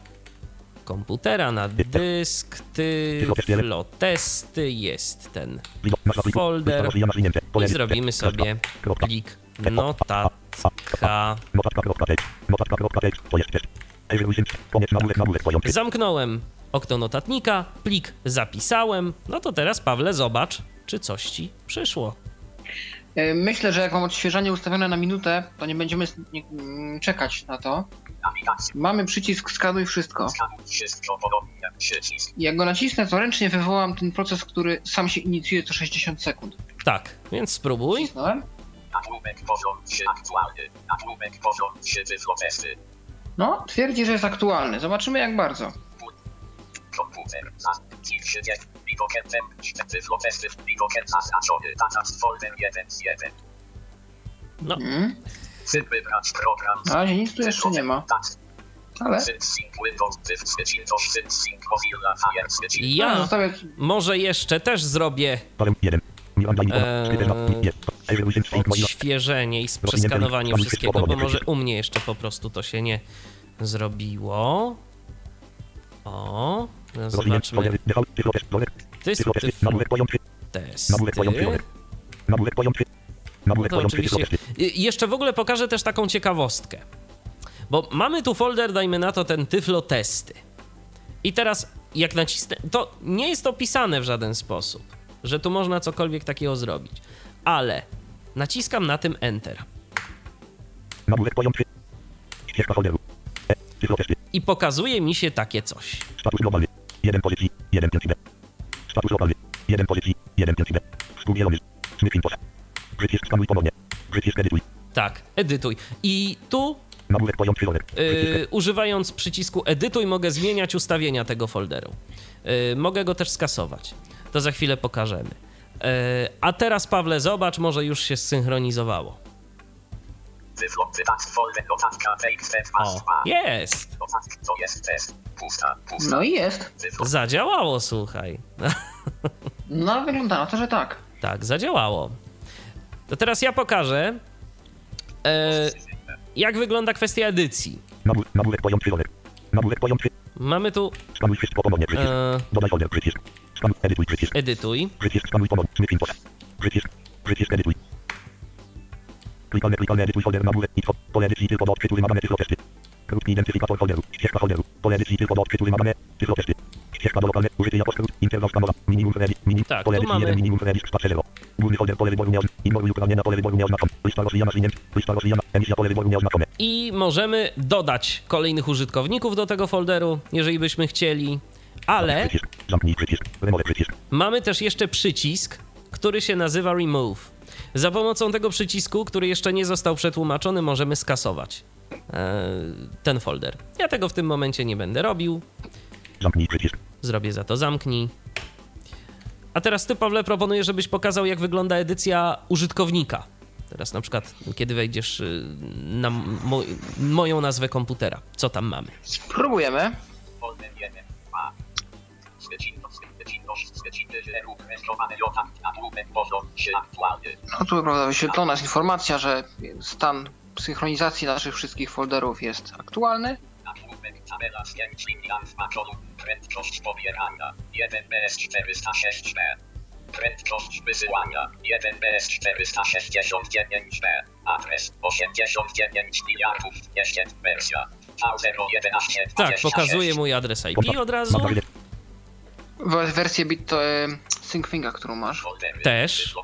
komputera na dysk Tyflotesty. Jest ten folder. I zrobimy sobie plik notatka. Zamknąłem okno notatnika, plik zapisałem. No to teraz, Pawle, zobacz, czy coś ci przyszło. E, Myślę, że jak mam odświeżanie ustawione na minutę, to nie będziemy mm, czekać na to. Mamy przycisk skanuj wszystko. Jak go nacisnę, to ręcznie wywołam ten proces, który sam się inicjuje co 60 sekund. Tak, więc spróbuj. No, twierdzi, że jest aktualny. Zobaczymy jak bardzo. Komputer. Widokiem temp. Tyflotesty. Widokiem zaznaczony. Data z folder 1 z 1. No, Mm. Chcę wybrać program. Na razie nic tu jeszcze nie ma, Tak. ale... Ja może jeszcze też zrobię. Eee, odświeżenie i przeskanowanie wszystkiego, bo może u mnie jeszcze po prostu to się nie zrobiło. O, no zobaczmy. To jest testy. No to pojątki. oczywiście. Tyflotesty. I- Jeszcze w ogóle pokażę też taką ciekawostkę. Bo mamy tu folder, dajmy na to ten Tyflo Testy. I teraz jak nacisnę, to nie jest opisane w żaden sposób, że tu można cokolwiek takiego zrobić. Ale naciskam na tym Enter. E. I pokazuje mi się takie coś. Status globalny. 1 pozycji. 1 5 B. Status lokalny. 1 pozycji. 1 5 B. Współdzielony. Smith Infos. Przycisk skanuj ponownie. Przycisk edytuj. Tak, edytuj. I tu Nagłówek folder. Yy, używając przycisku edytuj mogę zmieniać ustawienia tego folderu. Yy, mogę go też skasować. To za chwilę pokażemy. Yy, a teraz Pawle zobacz, może już się zsynchronizowało. O, jest! Notatka. To jest test. Pusta. Pusta. No i jest. Zadziałało, słuchaj. No, wygląda na to, że tak. tak, zadziałało. To teraz ja pokażę, e, jak wygląda kwestia edycji. Mamy tu e. Edytuj. Przycisk. edytuj. Przycisk edytuj. Klikalne, klikalne, edytuj folder nagłówek. Info. Pole edycji tylko do odczytu wymagane tyflotesty. Krótki identyfikator folderu. Ścieżka folderu. Pole edycji tylko do odczytu wymagane tyflotesty. Ścieżka do lokalne. Użyty jako skrót. Interwał skanowa. Minimum fredi. Minim. Tak, pole edycji mamy- 1. Minimum. Spacer 0. Główny folder. Pole wyboru nieoznaczone. Ignoruj uprawnienia. Pole wyboru nieoznaczone. Lista rozwijana zwinięt. Lista rozwijana. Emisja. Pole wyboru nieoznaczone. I możemy dodać kolejnych użytkowników do tego folderu, jeżeli byśmy chcieli. Ale Przycisk. Zamknij przycisk. Remove przycisk. Mamy też jeszcze przycisk, który się nazywa Remove. Za pomocą tego przycisku, który jeszcze nie został przetłumaczony, możemy skasować e, ten folder. Ja tego w tym momencie nie będę robił. Zamknij przycisk. Zrobię za to zamknij. A teraz ty, Pawle, proponuję, żebyś pokazał, jak wygląda edycja użytkownika. Teraz na przykład, kiedy wejdziesz y, na mo- moją nazwę komputera. Co tam mamy? Spróbujemy. No tu prawda, wyświetlona jest informacja, że stan synchronizacji naszych wszystkich folderów jest aktualny. Prędkość pobierania 1 BS 406B. Prędkość wysyłania 1 BS 469B. Adres 89 miliardów 200 wersja. V011 Tak, pokazuje mój adres IP od razu. Wersję bit to e, SyncThinga, którą masz. Foldery. Też.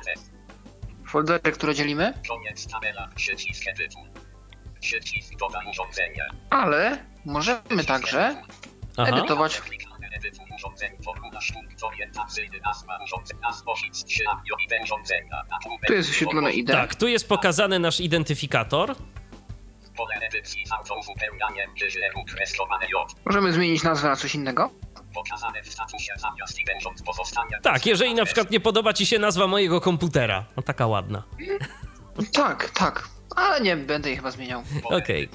Foldery, które dzielimy. Ale możemy także Aha. edytować. Klikane edytu urządzeń. Formularz punkt orientacyjny. Nazwa urządzenia. Nazwa się i urządzenia. Tu jest wyświetlone ID. Tak, tu jest pokazany nasz identyfikator. Pole edycji z autouzupełnianiem. Wyżeru kreskowane J. Możemy zmienić nazwę na coś innego. Pokazane w statusie zamiast idąc pozostania. Tak, jeżeli na przykład nie podoba ci się nazwa mojego komputera. No taka ładna. Tak, tak. Ale nie będę jej chyba zmieniał. Okej.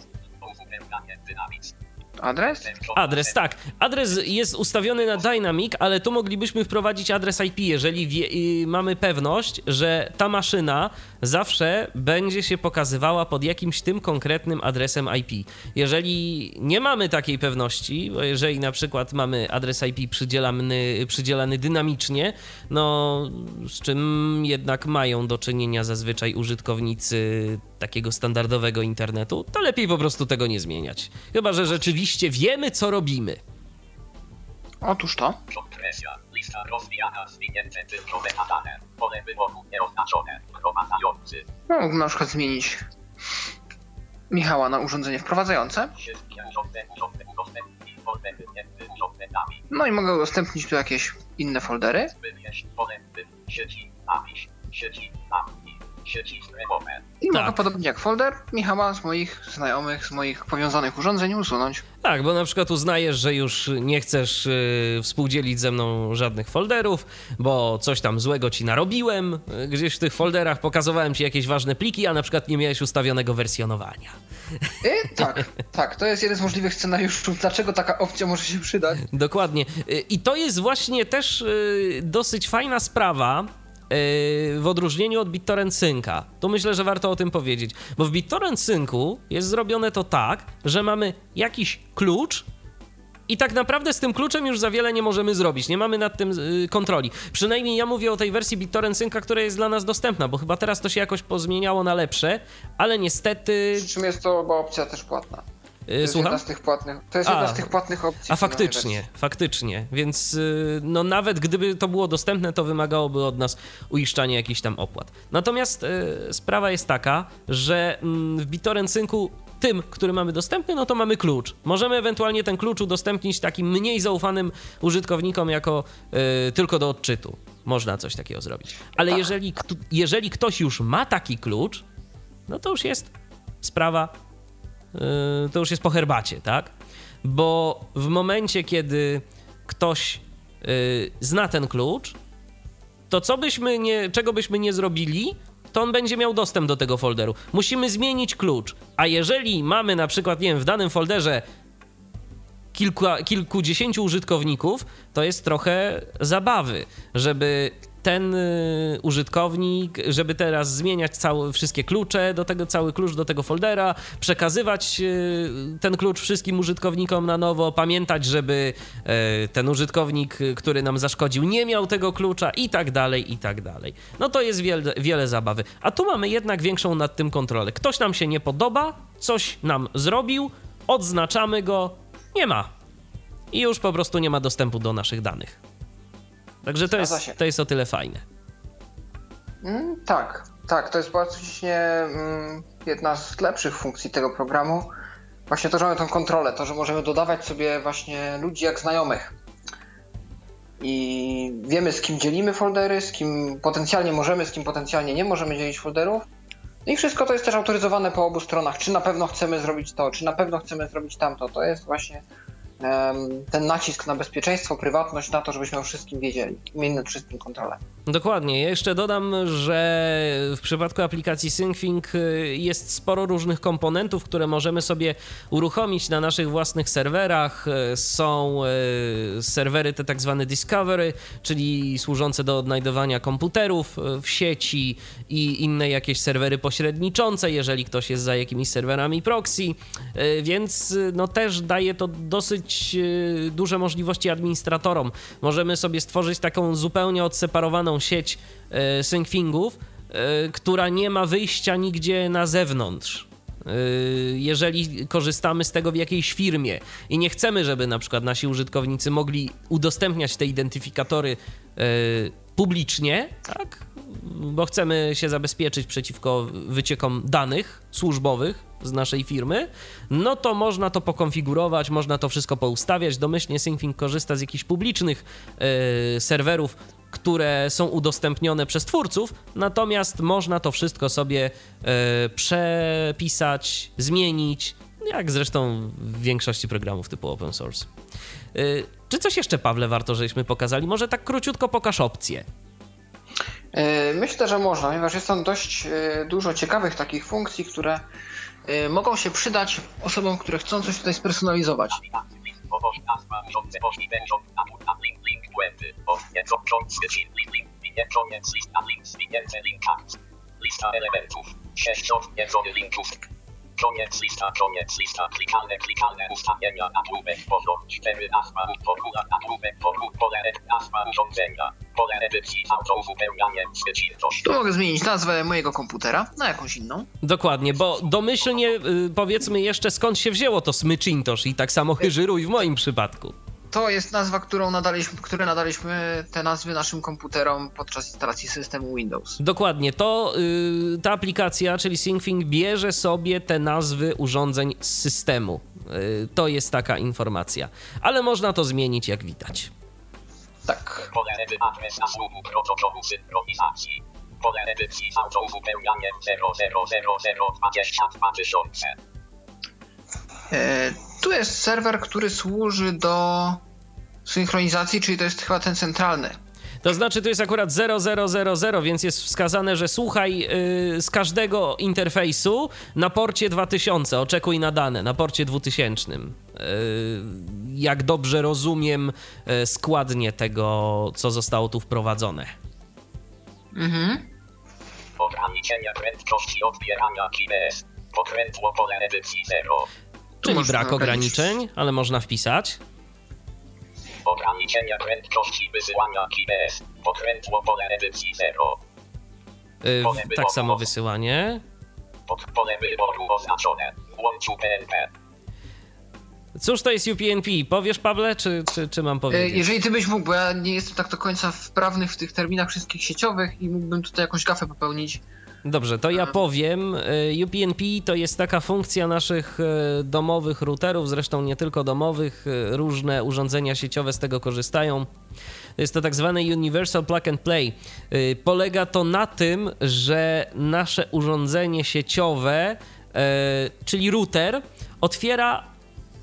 Dynamic. Adres? Adres, tak. Adres jest ustawiony na Dynamic, ale tu moglibyśmy wprowadzić adres IP, jeżeli wie, y, mamy pewność, że ta maszyna zawsze będzie się pokazywała pod jakimś tym konkretnym adresem IP. Jeżeli nie mamy takiej pewności, bo jeżeli na przykład mamy adres IP przydzielany, przydzielany dynamicznie, no z czym jednak mają do czynienia zazwyczaj użytkownicy takiego standardowego internetu, to lepiej po prostu tego nie zmieniać. Chyba, że rzeczywiście wiemy, co robimy. Otóż to. Kompresja. Lista rozwijana. Zwinięte. Pole wyboru nieoznaczone. Gromadzający. No, Mógłbym na przykład zmienić Michała na urządzenie wprowadzające. No i mogę udostępnić tu jakieś inne foldery. Wybierz pole wy- sieci. Napisz. Sieci. Sieci sklepowe. I Tak. mogę podobnie jak folder Michała z moich znajomych, z moich powiązanych urządzeń usunąć. Tak, bo na przykład uznajesz, że już nie chcesz y, współdzielić ze mną żadnych folderów, bo coś tam złego ci narobiłem. y, Gdzieś w tych folderach pokazywałem ci jakieś ważne pliki, a na przykład nie miałeś ustawionego wersjonowania. I tak, [laughs] tak, to jest jeden z możliwych scenariuszów, dlaczego taka opcja może się przydać. Dokładnie. Y, I to jest właśnie też y, dosyć fajna sprawa. Y, W odróżnieniu od BitTorrent Synca, to myślę, że warto o tym powiedzieć, bo w BitTorrent Syncu jest zrobione to tak, że mamy jakiś klucz i tak naprawdę z tym kluczem już za wiele nie możemy zrobić. Nie mamy nad tym y, kontroli. Przynajmniej ja mówię o tej wersji BitTorrent Synca, która jest dla nas dostępna, bo chyba teraz to się jakoś pozmieniało na lepsze, ale niestety. Przy czym jest to opcja też płatna. To jest Słucham? jedna z tych płatnych. To jest A. jedna z tych płatnych opcji. A faktycznie, faktycznie. Więc y, no nawet gdyby to było dostępne, to wymagałoby od nas uiszczania jakichś tam opłat. Natomiast y, sprawa jest taka, że mm, w BitTorrent Syncu tym, który mamy dostępny, no to mamy klucz. Możemy ewentualnie ten klucz udostępnić takim mniej zaufanym użytkownikom jako y, tylko do odczytu. Można coś takiego zrobić. Ale Tak. jeżeli, jeżeli ktoś już ma taki klucz, no to już jest sprawa to już jest po herbacie, tak? Bo w momencie, kiedy ktoś yy, zna ten klucz, to co byśmy nie, czego byśmy nie zrobili, to on będzie miał dostęp do tego folderu. Musimy zmienić klucz. A jeżeli mamy na przykład, nie wiem, w danym folderze kilka, kilkudziesięciu użytkowników, to jest trochę zabawy, żeby ten y, użytkownik, żeby teraz zmieniać całe, wszystkie klucze do tego, cały klucz do tego foldera, przekazywać y, ten klucz wszystkim użytkownikom na nowo, pamiętać, żeby y, ten użytkownik, który nam zaszkodził, nie miał tego klucza i tak dalej, i tak dalej. No to jest wiele zabawy. A tu mamy jednak większą nad tym kontrolę. Ktoś nam się nie podoba, coś nam zrobił, odznaczamy go, nie ma. I już po prostu nie ma dostępu do naszych danych. Także to jest, to jest o tyle fajne. Mm, tak, tak, to jest praktycznie mm, jedna z lepszych funkcji tego programu. Właśnie to, że mamy tą kontrolę, to, że możemy dodawać sobie właśnie ludzi jak znajomych. I wiemy, z kim dzielimy foldery, z kim potencjalnie możemy, z kim potencjalnie nie możemy dzielić folderów. No I wszystko to jest też autoryzowane po obu stronach. Czy na pewno chcemy zrobić to, czy na pewno chcemy zrobić tamto. To jest właśnie ten nacisk na bezpieczeństwo, prywatność, na to, żebyśmy o wszystkim wiedzieli. Mieli nad wszystkim kontrolę. Dokładnie. Ja jeszcze dodam, że w przypadku aplikacji SyncThing y, jest sporo różnych komponentów, które możemy sobie uruchomić na naszych własnych serwerach. Y, Są y, serwery te tak zwane Discovery, czyli służące do odnajdowania komputerów w sieci i inne jakieś serwery pośredniczące, jeżeli ktoś jest za jakimiś serwerami proxy, więc no też daje to dosyć y, duże możliwości administratorom. Możemy sobie stworzyć taką zupełnie odseparowaną sieć e, syncfingów, e, która nie ma wyjścia nigdzie na zewnątrz. jeżeli korzystamy z tego w jakiejś firmie i nie chcemy, żeby na przykład nasi użytkownicy mogli udostępniać te identyfikatory publicznie, tak? Bo chcemy się zabezpieczyć przeciwko wyciekom danych służbowych z naszej firmy, no to można to pokonfigurować, można to wszystko poustawiać. Domyślnie SyncThing korzysta z jakichś publicznych yy, serwerów, które są udostępnione przez twórców, natomiast można to wszystko sobie yy, przepisać, zmienić, jak zresztą w większości programów typu open source. Yy, czy coś jeszcze, Pawle, warto, żeśmy pokazali? Może tak króciutko pokaż opcje. Myślę, że można, ponieważ jest tam dość dużo ciekawych takich funkcji, które mogą się przydać osobom, które chcą coś tutaj spersonalizować. Lista elementów. 6 odwiedzonych linków. Koniec lista, koniec lista, klikalne, klikalne ustawienia, nagłówek, pozor, 4 nazwa, formuła, nagłówek, formuł, pole, nazwa urządzenia, pole edycji, autouzupełnianie. Tu mogę zmienić nazwę mojego komputera na jakąś inną. Dokładnie, bo domyślnie y, powiedzmy jeszcze skąd się wzięło to smycintosz i tak samo chyżyruj w moim przypadku. To jest nazwa, którą nadaliśmy, które nadaliśmy te nazwy naszym komputerom podczas instalacji systemu Windows. Dokładnie, to y, ta aplikacja, czyli SyncThing, bierze sobie te nazwy urządzeń z systemu. Y, to jest taka informacja. Ale można to zmienić, jak widać. Tak. Pole edy adres zasługu protokołu synchronizacji. Pole edycji autouzupełnianie 000022000. E, tu jest serwer, który służy do synchronizacji, czyli to jest chyba ten centralny. To znaczy, to jest akurat 0000, więc jest wskazane, że słuchaj yy, z każdego interfejsu na porcie 2000, oczekuj na dane, na porcie 2000. Yy, jak dobrze rozumiem yy, składnie tego, co zostało tu wprowadzone. Mhm. Ograniczenia prędkości odbierania KBS. Pokrętło pole edycji 0. Czyli brak ograniczeń, ale można wpisać. Ograniczenia prędkości wysyłania KBS. Pokrętło pole edycji 0. Yy, tak samo wysyłanie. Pod pole wyboru oznaczone. Łączu PNP. Cóż to jest UPnP? Powiesz, Pawle, czy, czy, czy mam E, powiedzieć? Jeżeli ty byś mógł, bo ja nie jestem tak do końca wprawny w tych terminach wszystkich sieciowych i mógłbym tutaj jakąś gafę popełnić. Dobrze, to ja powiem. Y, UPnP to jest taka funkcja naszych y, domowych routerów, zresztą nie tylko domowych, y, różne urządzenia sieciowe z tego korzystają. Jest to tak zwany Universal Plug and Play. Polega to na tym, że nasze urządzenie sieciowe, czyli router, otwiera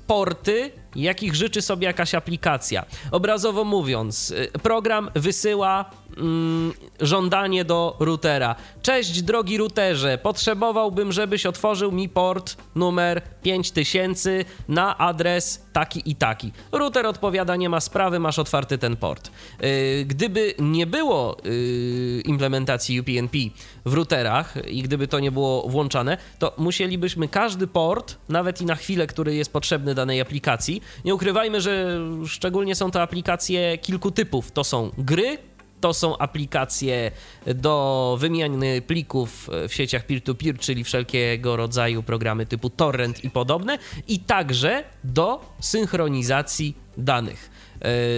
porty, jakich życzy sobie jakaś aplikacja. Obrazowo mówiąc, y, program wysyła mm, żądanie do routera. Cześć, drogi routerze, potrzebowałbym, żebyś otworzył mi port numer 5000 na adres taki i taki. Router odpowiada, nie ma sprawy, masz otwarty ten port. Y, Gdyby nie było y, implementacji UPnP w routerach i gdyby to nie było włączane, to musielibyśmy każdy port, nawet i na chwilę, który jest potrzebny danej aplikacji, nie ukrywajmy, że szczególnie są to aplikacje kilku typów. To są gry, to są aplikacje do wymiany plików w sieciach peer-to-peer, czyli wszelkiego rodzaju programy typu torrent i podobne, i także do synchronizacji danych,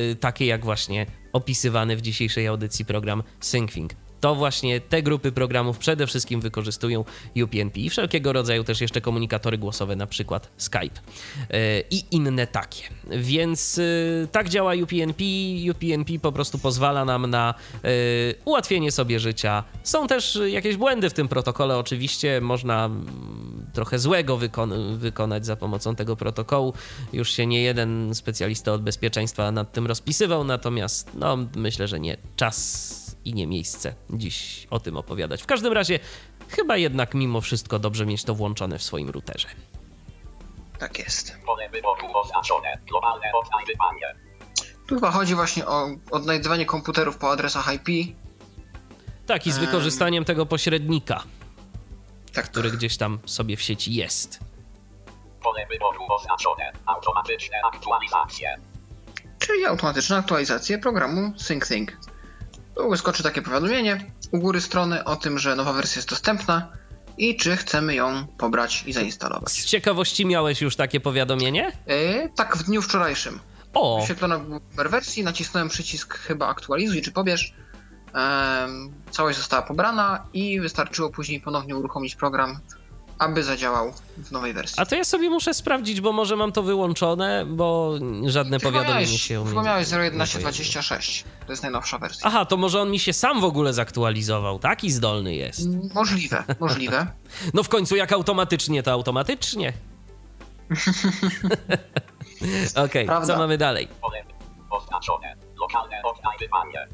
yy, takie jak właśnie opisywany w dzisiejszej audycji program SyncThing. To właśnie te grupy programów przede wszystkim wykorzystują UPnP i wszelkiego rodzaju też jeszcze komunikatory głosowe, na przykład Skype yy, i inne takie. Więc yy, tak działa UPnP. UPnP po prostu pozwala nam na yy, ułatwienie sobie życia. Są też jakieś błędy w tym protokole, oczywiście można mm, trochę złego wykon- wykonać za pomocą tego protokołu. Już się nie jeden specjalista od bezpieczeństwa nad tym rozpisywał, natomiast no, myślę, że nie czas i nie miejsce dziś o tym opowiadać. W każdym razie, chyba jednak mimo wszystko dobrze mieć to włączone w swoim routerze. Tak jest. Pole wyboru oznaczone. Globalne odnajdywanie. Tu chyba chodzi właśnie o odnajdywanie komputerów po adresach IP. Tak, i z Em. wykorzystaniem tego pośrednika, Tak, który gdzieś tam sobie w sieci jest. Pole wyboru oznaczone. Automatyczne aktualizacje. Czyli automatyczna aktualizacja programu SyncThing. Wyskoczy takie powiadomienie u góry strony o tym, że nowa wersja jest dostępna i czy chcemy ją pobrać i zainstalować. Z ciekawości miałeś już takie powiadomienie? Yy, tak, w dniu wczorajszym. O, Wyświetlono w wersji, nacisnąłem przycisk chyba aktualizuj czy pobierz. Em, całość została pobrana i wystarczyło później ponownie uruchomić program, aby zadziałał w nowej wersji. a to ja sobie muszę sprawdzić, bo może mam to wyłączone, bo żadne powiadomienie się u mnie miałeś nie pojawiło. 0.11.26. To jest najnowsza wersja. Aha, to może on mi się sam w ogóle zaktualizował. Taki zdolny jest. Możliwe, [laughs] możliwe. No w końcu jak automatycznie, to automatycznie. [laughs] Okej, Prawda. co mamy dalej? Oznaczone. Lokalne odnajdywanie.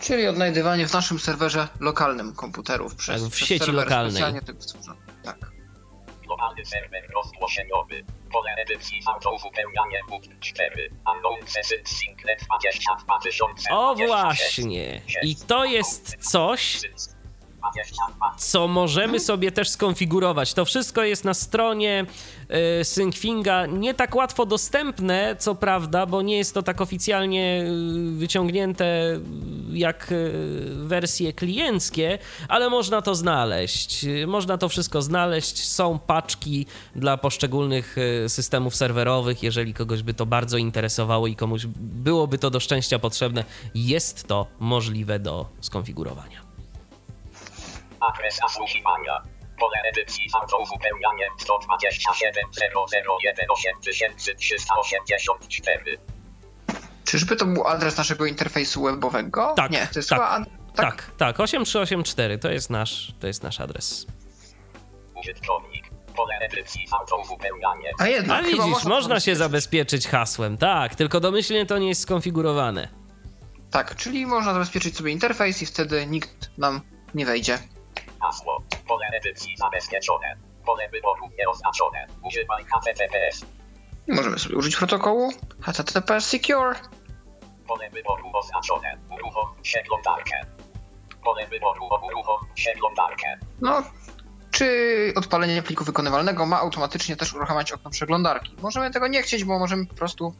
Czyli odnajdywanie w naszym serwerze lokalnym komputerów przez, Tak, w przez sieci serwer lokalnej. specjalnie tego stworzony. Serwer rozgłoszeniowy. Pole edycji punkt 4. Unknown session singlet 22 tysiące. O 26. właśnie. I to jest coś, 22. co możemy sobie też skonfigurować. To wszystko jest na stronie y, Syncfinga nie tak łatwo dostępne, co prawda, bo nie jest to tak oficjalnie y, wyciągnięte y, jak y, wersje klienckie, ale można to znaleźć. Można to wszystko znaleźć. Są paczki dla poszczególnych systemów serwerowych, jeżeli kogoś by to bardzo interesowało i komuś byłoby to do szczęścia potrzebne, jest to możliwe do skonfigurowania. Adres zasłuchiwania. Pole edycji auto-uzupełnianie 127 001 8384. Czyżby to był adres naszego interfejsu webowego? Tak, Nie, to jest tak. chyba ad... Tak, tak, 8384 to jest nasz, to jest nasz adres. Użytkownik. Pole edycji auto-uzupełnianie. A jednak, A widzisz, to można się zabezpieczyć. zabezpieczyć hasłem, tak, tylko domyślnie to nie jest skonfigurowane. Tak, czyli można zabezpieczyć sobie interfejs i wtedy nikt nam nie wejdzie. Hasło. Pole edycji zabezpieczone. Pole wyboru nieoznaczone. Używaj HTTPS. Możemy sobie użyć protokołu HTTP Secure. Pole wyboru oznaczone. Uruchom przeglądarkę. Pole wyboru uruchom przeglądarkę. No, czy odpalenie pliku wykonywalnego ma automatycznie też uruchamiać okno przeglądarki. Możemy tego nie chcieć, bo możemy po prostu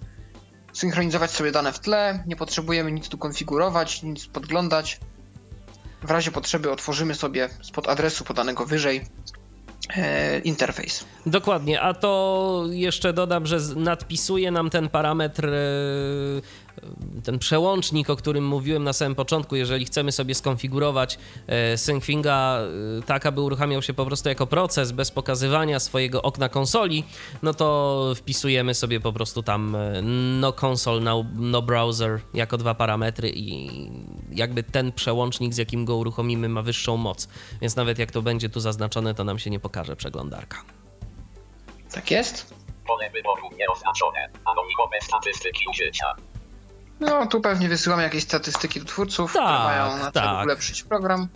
synchronizować sobie dane w tle, nie potrzebujemy nic tu konfigurować, nic podglądać. W razie potrzeby otworzymy sobie spod adresu podanego wyżej e, interfejs. Dokładnie, a to jeszcze dodam, że nadpisuje nam ten parametr, e, ten przełącznik, o którym mówiłem na samym początku, jeżeli chcemy sobie skonfigurować e, Syncfinga e, tak, aby uruchamiał się po prostu jako proces bez pokazywania swojego okna konsoli, no to wpisujemy sobie po prostu tam e, no console, no, no browser jako dwa parametry i jakby ten przełącznik, z jakim go uruchomimy, ma wyższą moc. Więc nawet jak to będzie tu zaznaczone, to nam się nie pokaże przeglądarka. Tak jest? Pole wyboru nieoznaczone. Anonimowe statystyki użycia. No, tu pewnie wysyłamy jakieś statystyki do twórców, które Tak, mają na celu tak. ulepszyć program.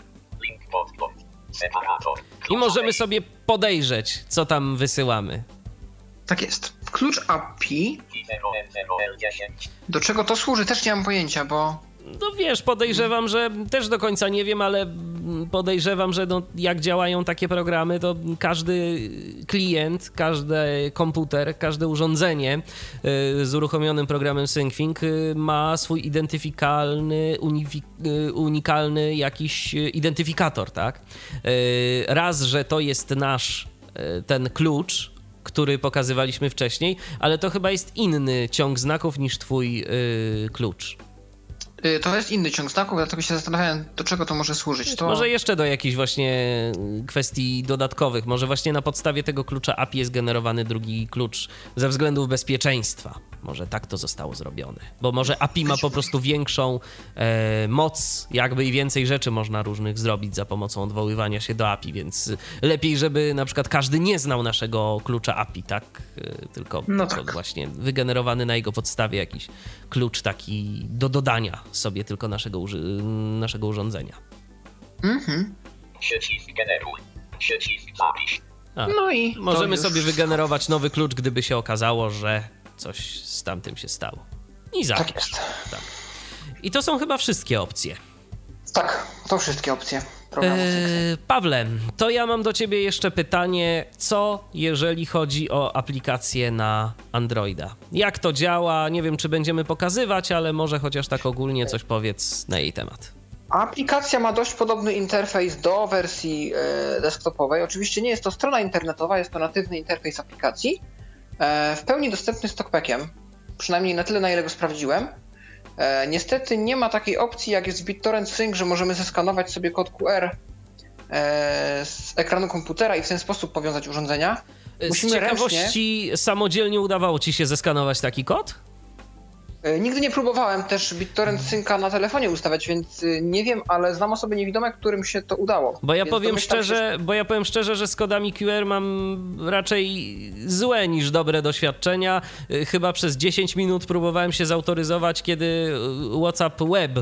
Link podgląd. Separator. I możemy sobie podejrzeć, co tam wysyłamy. Tak jest. Klucz API, 0N0L10. do czego to służy, też nie mam pojęcia, bo No wiesz, podejrzewam, że też do końca nie wiem, ale podejrzewam, że no, jak działają takie programy, to każdy klient, każdy komputer, każde urządzenie y, z uruchomionym programem SyncFing y, ma swój identyfikalny, y, unikalny jakiś identyfikator, tak? Raz, że to jest nasz ten klucz, który pokazywaliśmy wcześniej, ale to chyba jest inny ciąg znaków niż twój klucz. Y, to jest inny ciąg znaków, dlatego się zastanawiałem, do czego to może służyć. To... Może jeszcze do jakichś właśnie kwestii dodatkowych. Może właśnie na podstawie tego klucza API jest generowany drugi klucz ze względów bezpieczeństwa. Może tak to zostało zrobione. Bo może API ma po prostu większą e, moc, jakby i więcej rzeczy można różnych zrobić za pomocą odwoływania się do API, więc lepiej, żeby na przykład każdy nie znał naszego klucza API, tak? E, Tylko No tak. właśnie wygenerowany na jego podstawie jakiś klucz taki do dodania sobie tylko naszego, uży- naszego urządzenia. Mhm. Przycisk generuj. Przycisk zapisz. A, No i możemy już- sobie wygenerować nowy klucz, gdyby się okazało, że coś z tamtym się stało. I zapisz. Tak jest. Tak. I to są chyba wszystkie opcje. Tak, to wszystkie opcje. Eee, Pawle, to ja mam do ciebie jeszcze pytanie, co jeżeli chodzi o aplikację na Androida? Jak to działa? Nie wiem, czy będziemy pokazywać, ale może chociaż tak ogólnie coś powiedz na jej temat. Aplikacja ma dość podobny interfejs do wersji e, desktopowej. Oczywiście nie jest to strona internetowa, jest to natywny interfejs aplikacji. E, w pełni dostępny z Talkbackiem, przynajmniej na tyle, na ile go sprawdziłem. E, niestety nie ma takiej opcji, jak jest w BitTorrent Sync, że możemy zeskanować sobie kod QR e, z ekranu komputera i w ten sposób powiązać urządzenia. Z Musimy ciekawości samodzielnie udawało ci się zeskanować taki kod? E, Nigdy nie próbowałem też BitTorrent Synca na telefonie ustawiać, więc y, nie wiem, ale znam osoby niewidome, którym się to udało. Bo ja Więc powiem się, szczerze, bo ja powiem szczerze, że z kodami QR mam raczej złe niż dobre doświadczenia. Y, Chyba przez 10 minut próbowałem się zautoryzować, kiedy WhatsApp Web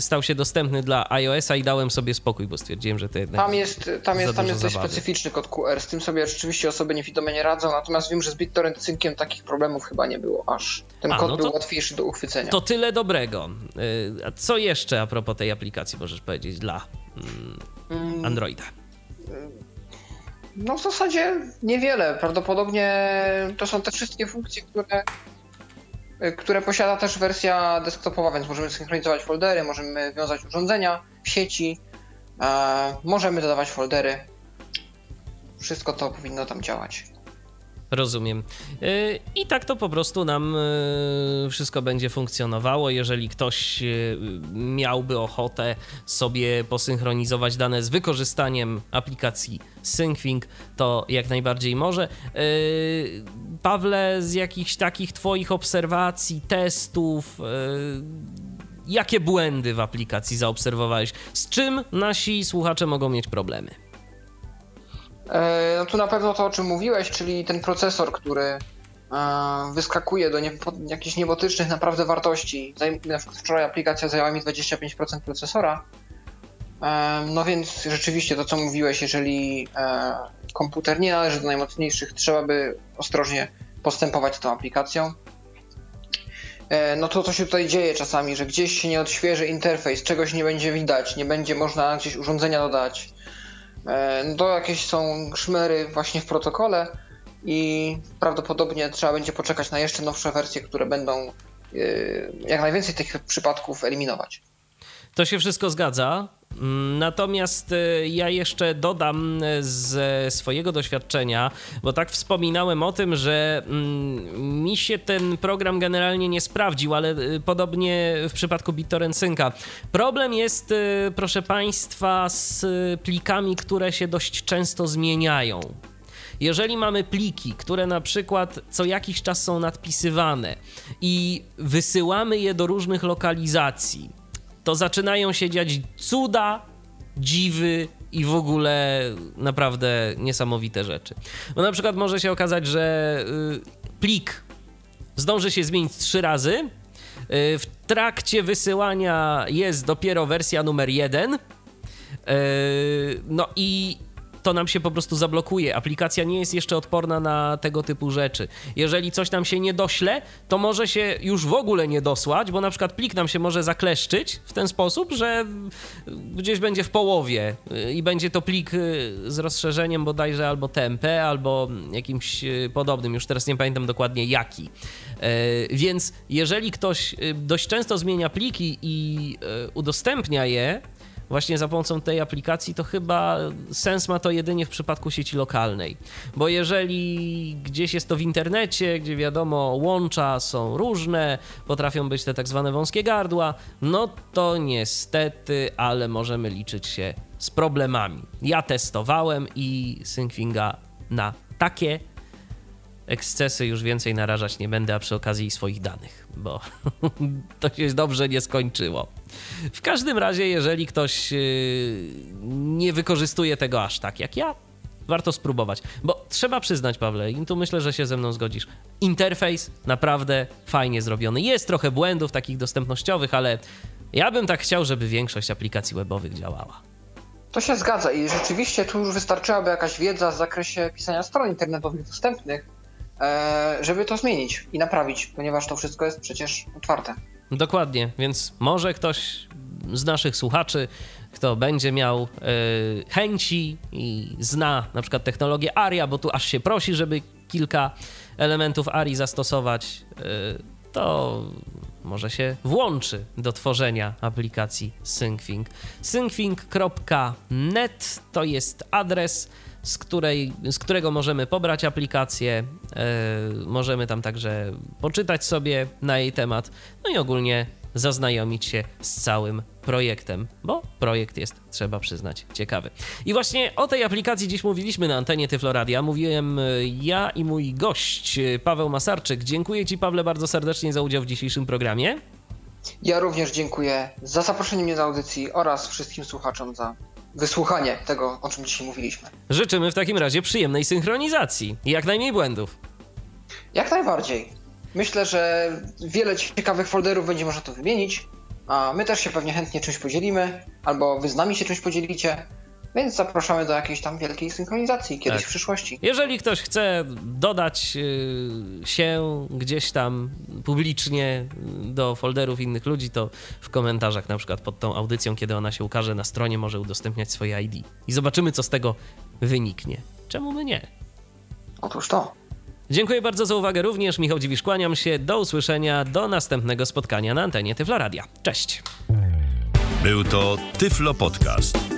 stał się dostępny dla iOS-a i dałem sobie spokój, bo stwierdziłem, że to jednak Tam jest, tam jest, tam jest dość zabawy. specyficzny kod QR, z tym sobie rzeczywiście osoby niewidome nie radzą, natomiast wiem, że z BitTorrent Synciem takich problemów chyba nie było aż. Ten A, kod no był to- łatwiejszy do uchwycenia. To tyle dobrego. Y, A co jeszcze a propos tej aplikacji możesz powiedzieć dla mm, Mm, Androida? No w zasadzie niewiele. Prawdopodobnie to są te wszystkie funkcje, które, y, które posiada też wersja desktopowa, więc możemy synchronizować foldery, możemy wiązać urządzenia w sieci, e, możemy dodawać foldery. Wszystko to powinno tam działać. Rozumiem. Y, I tak to po prostu nam y, wszystko będzie funkcjonowało. Jeżeli ktoś y, miałby ochotę sobie posynchronizować dane z wykorzystaniem aplikacji SyncThing, to jak najbardziej może. Pawle, z jakichś takich Twoich obserwacji, testów, jakie błędy w aplikacji zaobserwowałeś? Z czym nasi słuchacze mogą mieć problemy? E, No tu na pewno to, o czym mówiłeś, czyli ten procesor, który e, wyskakuje do jakichś niebotycznych naprawdę wartości. Na przykład wczoraj aplikacja zajęła mi 25% procesora. E, No więc rzeczywiście to, co mówiłeś, jeżeli komputer nie należy do najmocniejszych, trzeba by ostrożnie postępować z tą aplikacją. No to co się tutaj dzieje czasami, że gdzieś się nie odświeży interfejs, czegoś nie będzie widać, nie będzie można gdzieś urządzenia dodać. E, No to jakieś są szmery właśnie w protokole i prawdopodobnie trzeba będzie poczekać na jeszcze nowsze wersje, które będą e, jak najwięcej tych przypadków eliminować. To się wszystko zgadza. Natomiast e, ja jeszcze dodam ze swojego doświadczenia, bo tak wspominałem o tym, że mm, mi się ten program generalnie nie sprawdził, ale e, podobnie w przypadku BitTorrent Synca. Problem jest, e, proszę Państwa, z plikami, które się dość często zmieniają. Jeżeli mamy pliki, które na przykład co jakiś czas są nadpisywane i wysyłamy je do różnych lokalizacji, to zaczynają się dziać cuda, dziwy i w ogóle naprawdę niesamowite rzeczy. Bo na przykład może się okazać, że y, plik zdąży się zmienić trzy razy. y, W trakcie wysyłania jest dopiero wersja numer jeden. y, No i to nam się po prostu zablokuje. Aplikacja nie jest jeszcze odporna na tego typu rzeczy. Jeżeli coś nam się nie dośle, to może się już w ogóle nie dosłać, bo na przykład plik nam się może zakleszczyć w ten sposób, że gdzieś będzie w połowie y, i będzie to plik y, z rozszerzeniem bodajże albo TMP, albo jakimś y, podobnym. Już teraz nie pamiętam dokładnie jaki. E, Więc jeżeli ktoś dość często zmienia pliki i udostępnia je, właśnie za pomocą tej aplikacji, to chyba sens ma to jedynie w przypadku sieci lokalnej. Bo jeżeli gdzieś jest to w internecie, gdzie wiadomo, łącza są różne, potrafią być te tak zwane wąskie gardła, no to niestety, ale możemy liczyć się z problemami. Ja testowałem i Syncfinga na takie ekscesy już więcej narażać nie będę, a przy okazji swoich danych, bo [laughs] to się dobrze nie skończyło. W każdym razie, jeżeli ktoś yy, nie wykorzystuje tego aż tak jak ja, warto spróbować. Bo trzeba przyznać, Pawle, i tu myślę, że się ze mną zgodzisz, interfejs naprawdę fajnie zrobiony. Jest trochę błędów takich dostępnościowych, ale ja bym tak chciał, żeby większość aplikacji webowych działała. To się zgadza i rzeczywiście tu już wystarczyłaby jakaś wiedza w zakresie pisania stron internetowych dostępnych, żeby to zmienić i naprawić, ponieważ to wszystko jest przecież otwarte. Dokładnie, więc może ktoś z naszych słuchaczy, kto będzie miał e, chęci i zna na przykład technologię ARIA, bo tu aż się prosi, żeby kilka elementów ARI zastosować, e, to może się włączy do tworzenia aplikacji SyncThing. syncthing.net to jest adres, z, której, z którego możemy pobrać aplikację. E, możemy tam także poczytać sobie na jej temat, no i ogólnie zaznajomić się z całym projektem, bo projekt jest, trzeba przyznać, ciekawy. I właśnie o tej aplikacji dziś mówiliśmy na antenie Tyfloradia. Mówiłem e, ja i mój gość, e, Paweł Masarczyk. Dziękuję Ci, Pawle, bardzo serdecznie za udział w dzisiejszym programie. Ja również dziękuję za zaproszenie mnie do audycji oraz wszystkim słuchaczom za wysłuchanie tego, o czym dzisiaj mówiliśmy. Życzymy w takim razie przyjemnej synchronizacji i jak najmniej błędów. Jak najbardziej. Myślę, że wiele ciekawych folderów będzie można tu wymienić, a my też się pewnie chętnie czymś podzielimy, albo wy z nami się czymś podzielicie, więc zapraszamy do jakiejś tam wielkiej synchronizacji kiedyś Tak. w przyszłości. Jeżeli ktoś chce dodać y, się gdzieś tam publicznie y, do folderów innych ludzi, to w komentarzach na przykład pod tą audycją, kiedy ona się ukaże na stronie, może udostępniać swoje ID. I zobaczymy, co z tego wyniknie. Czemu by nie? Otóż to. Dziękuję bardzo za uwagę również. Michał Dziwisz, kłaniam się. Do usłyszenia, do następnego spotkania na antenie Tyfloradia. Cześć! Był to Tyflo Podcast.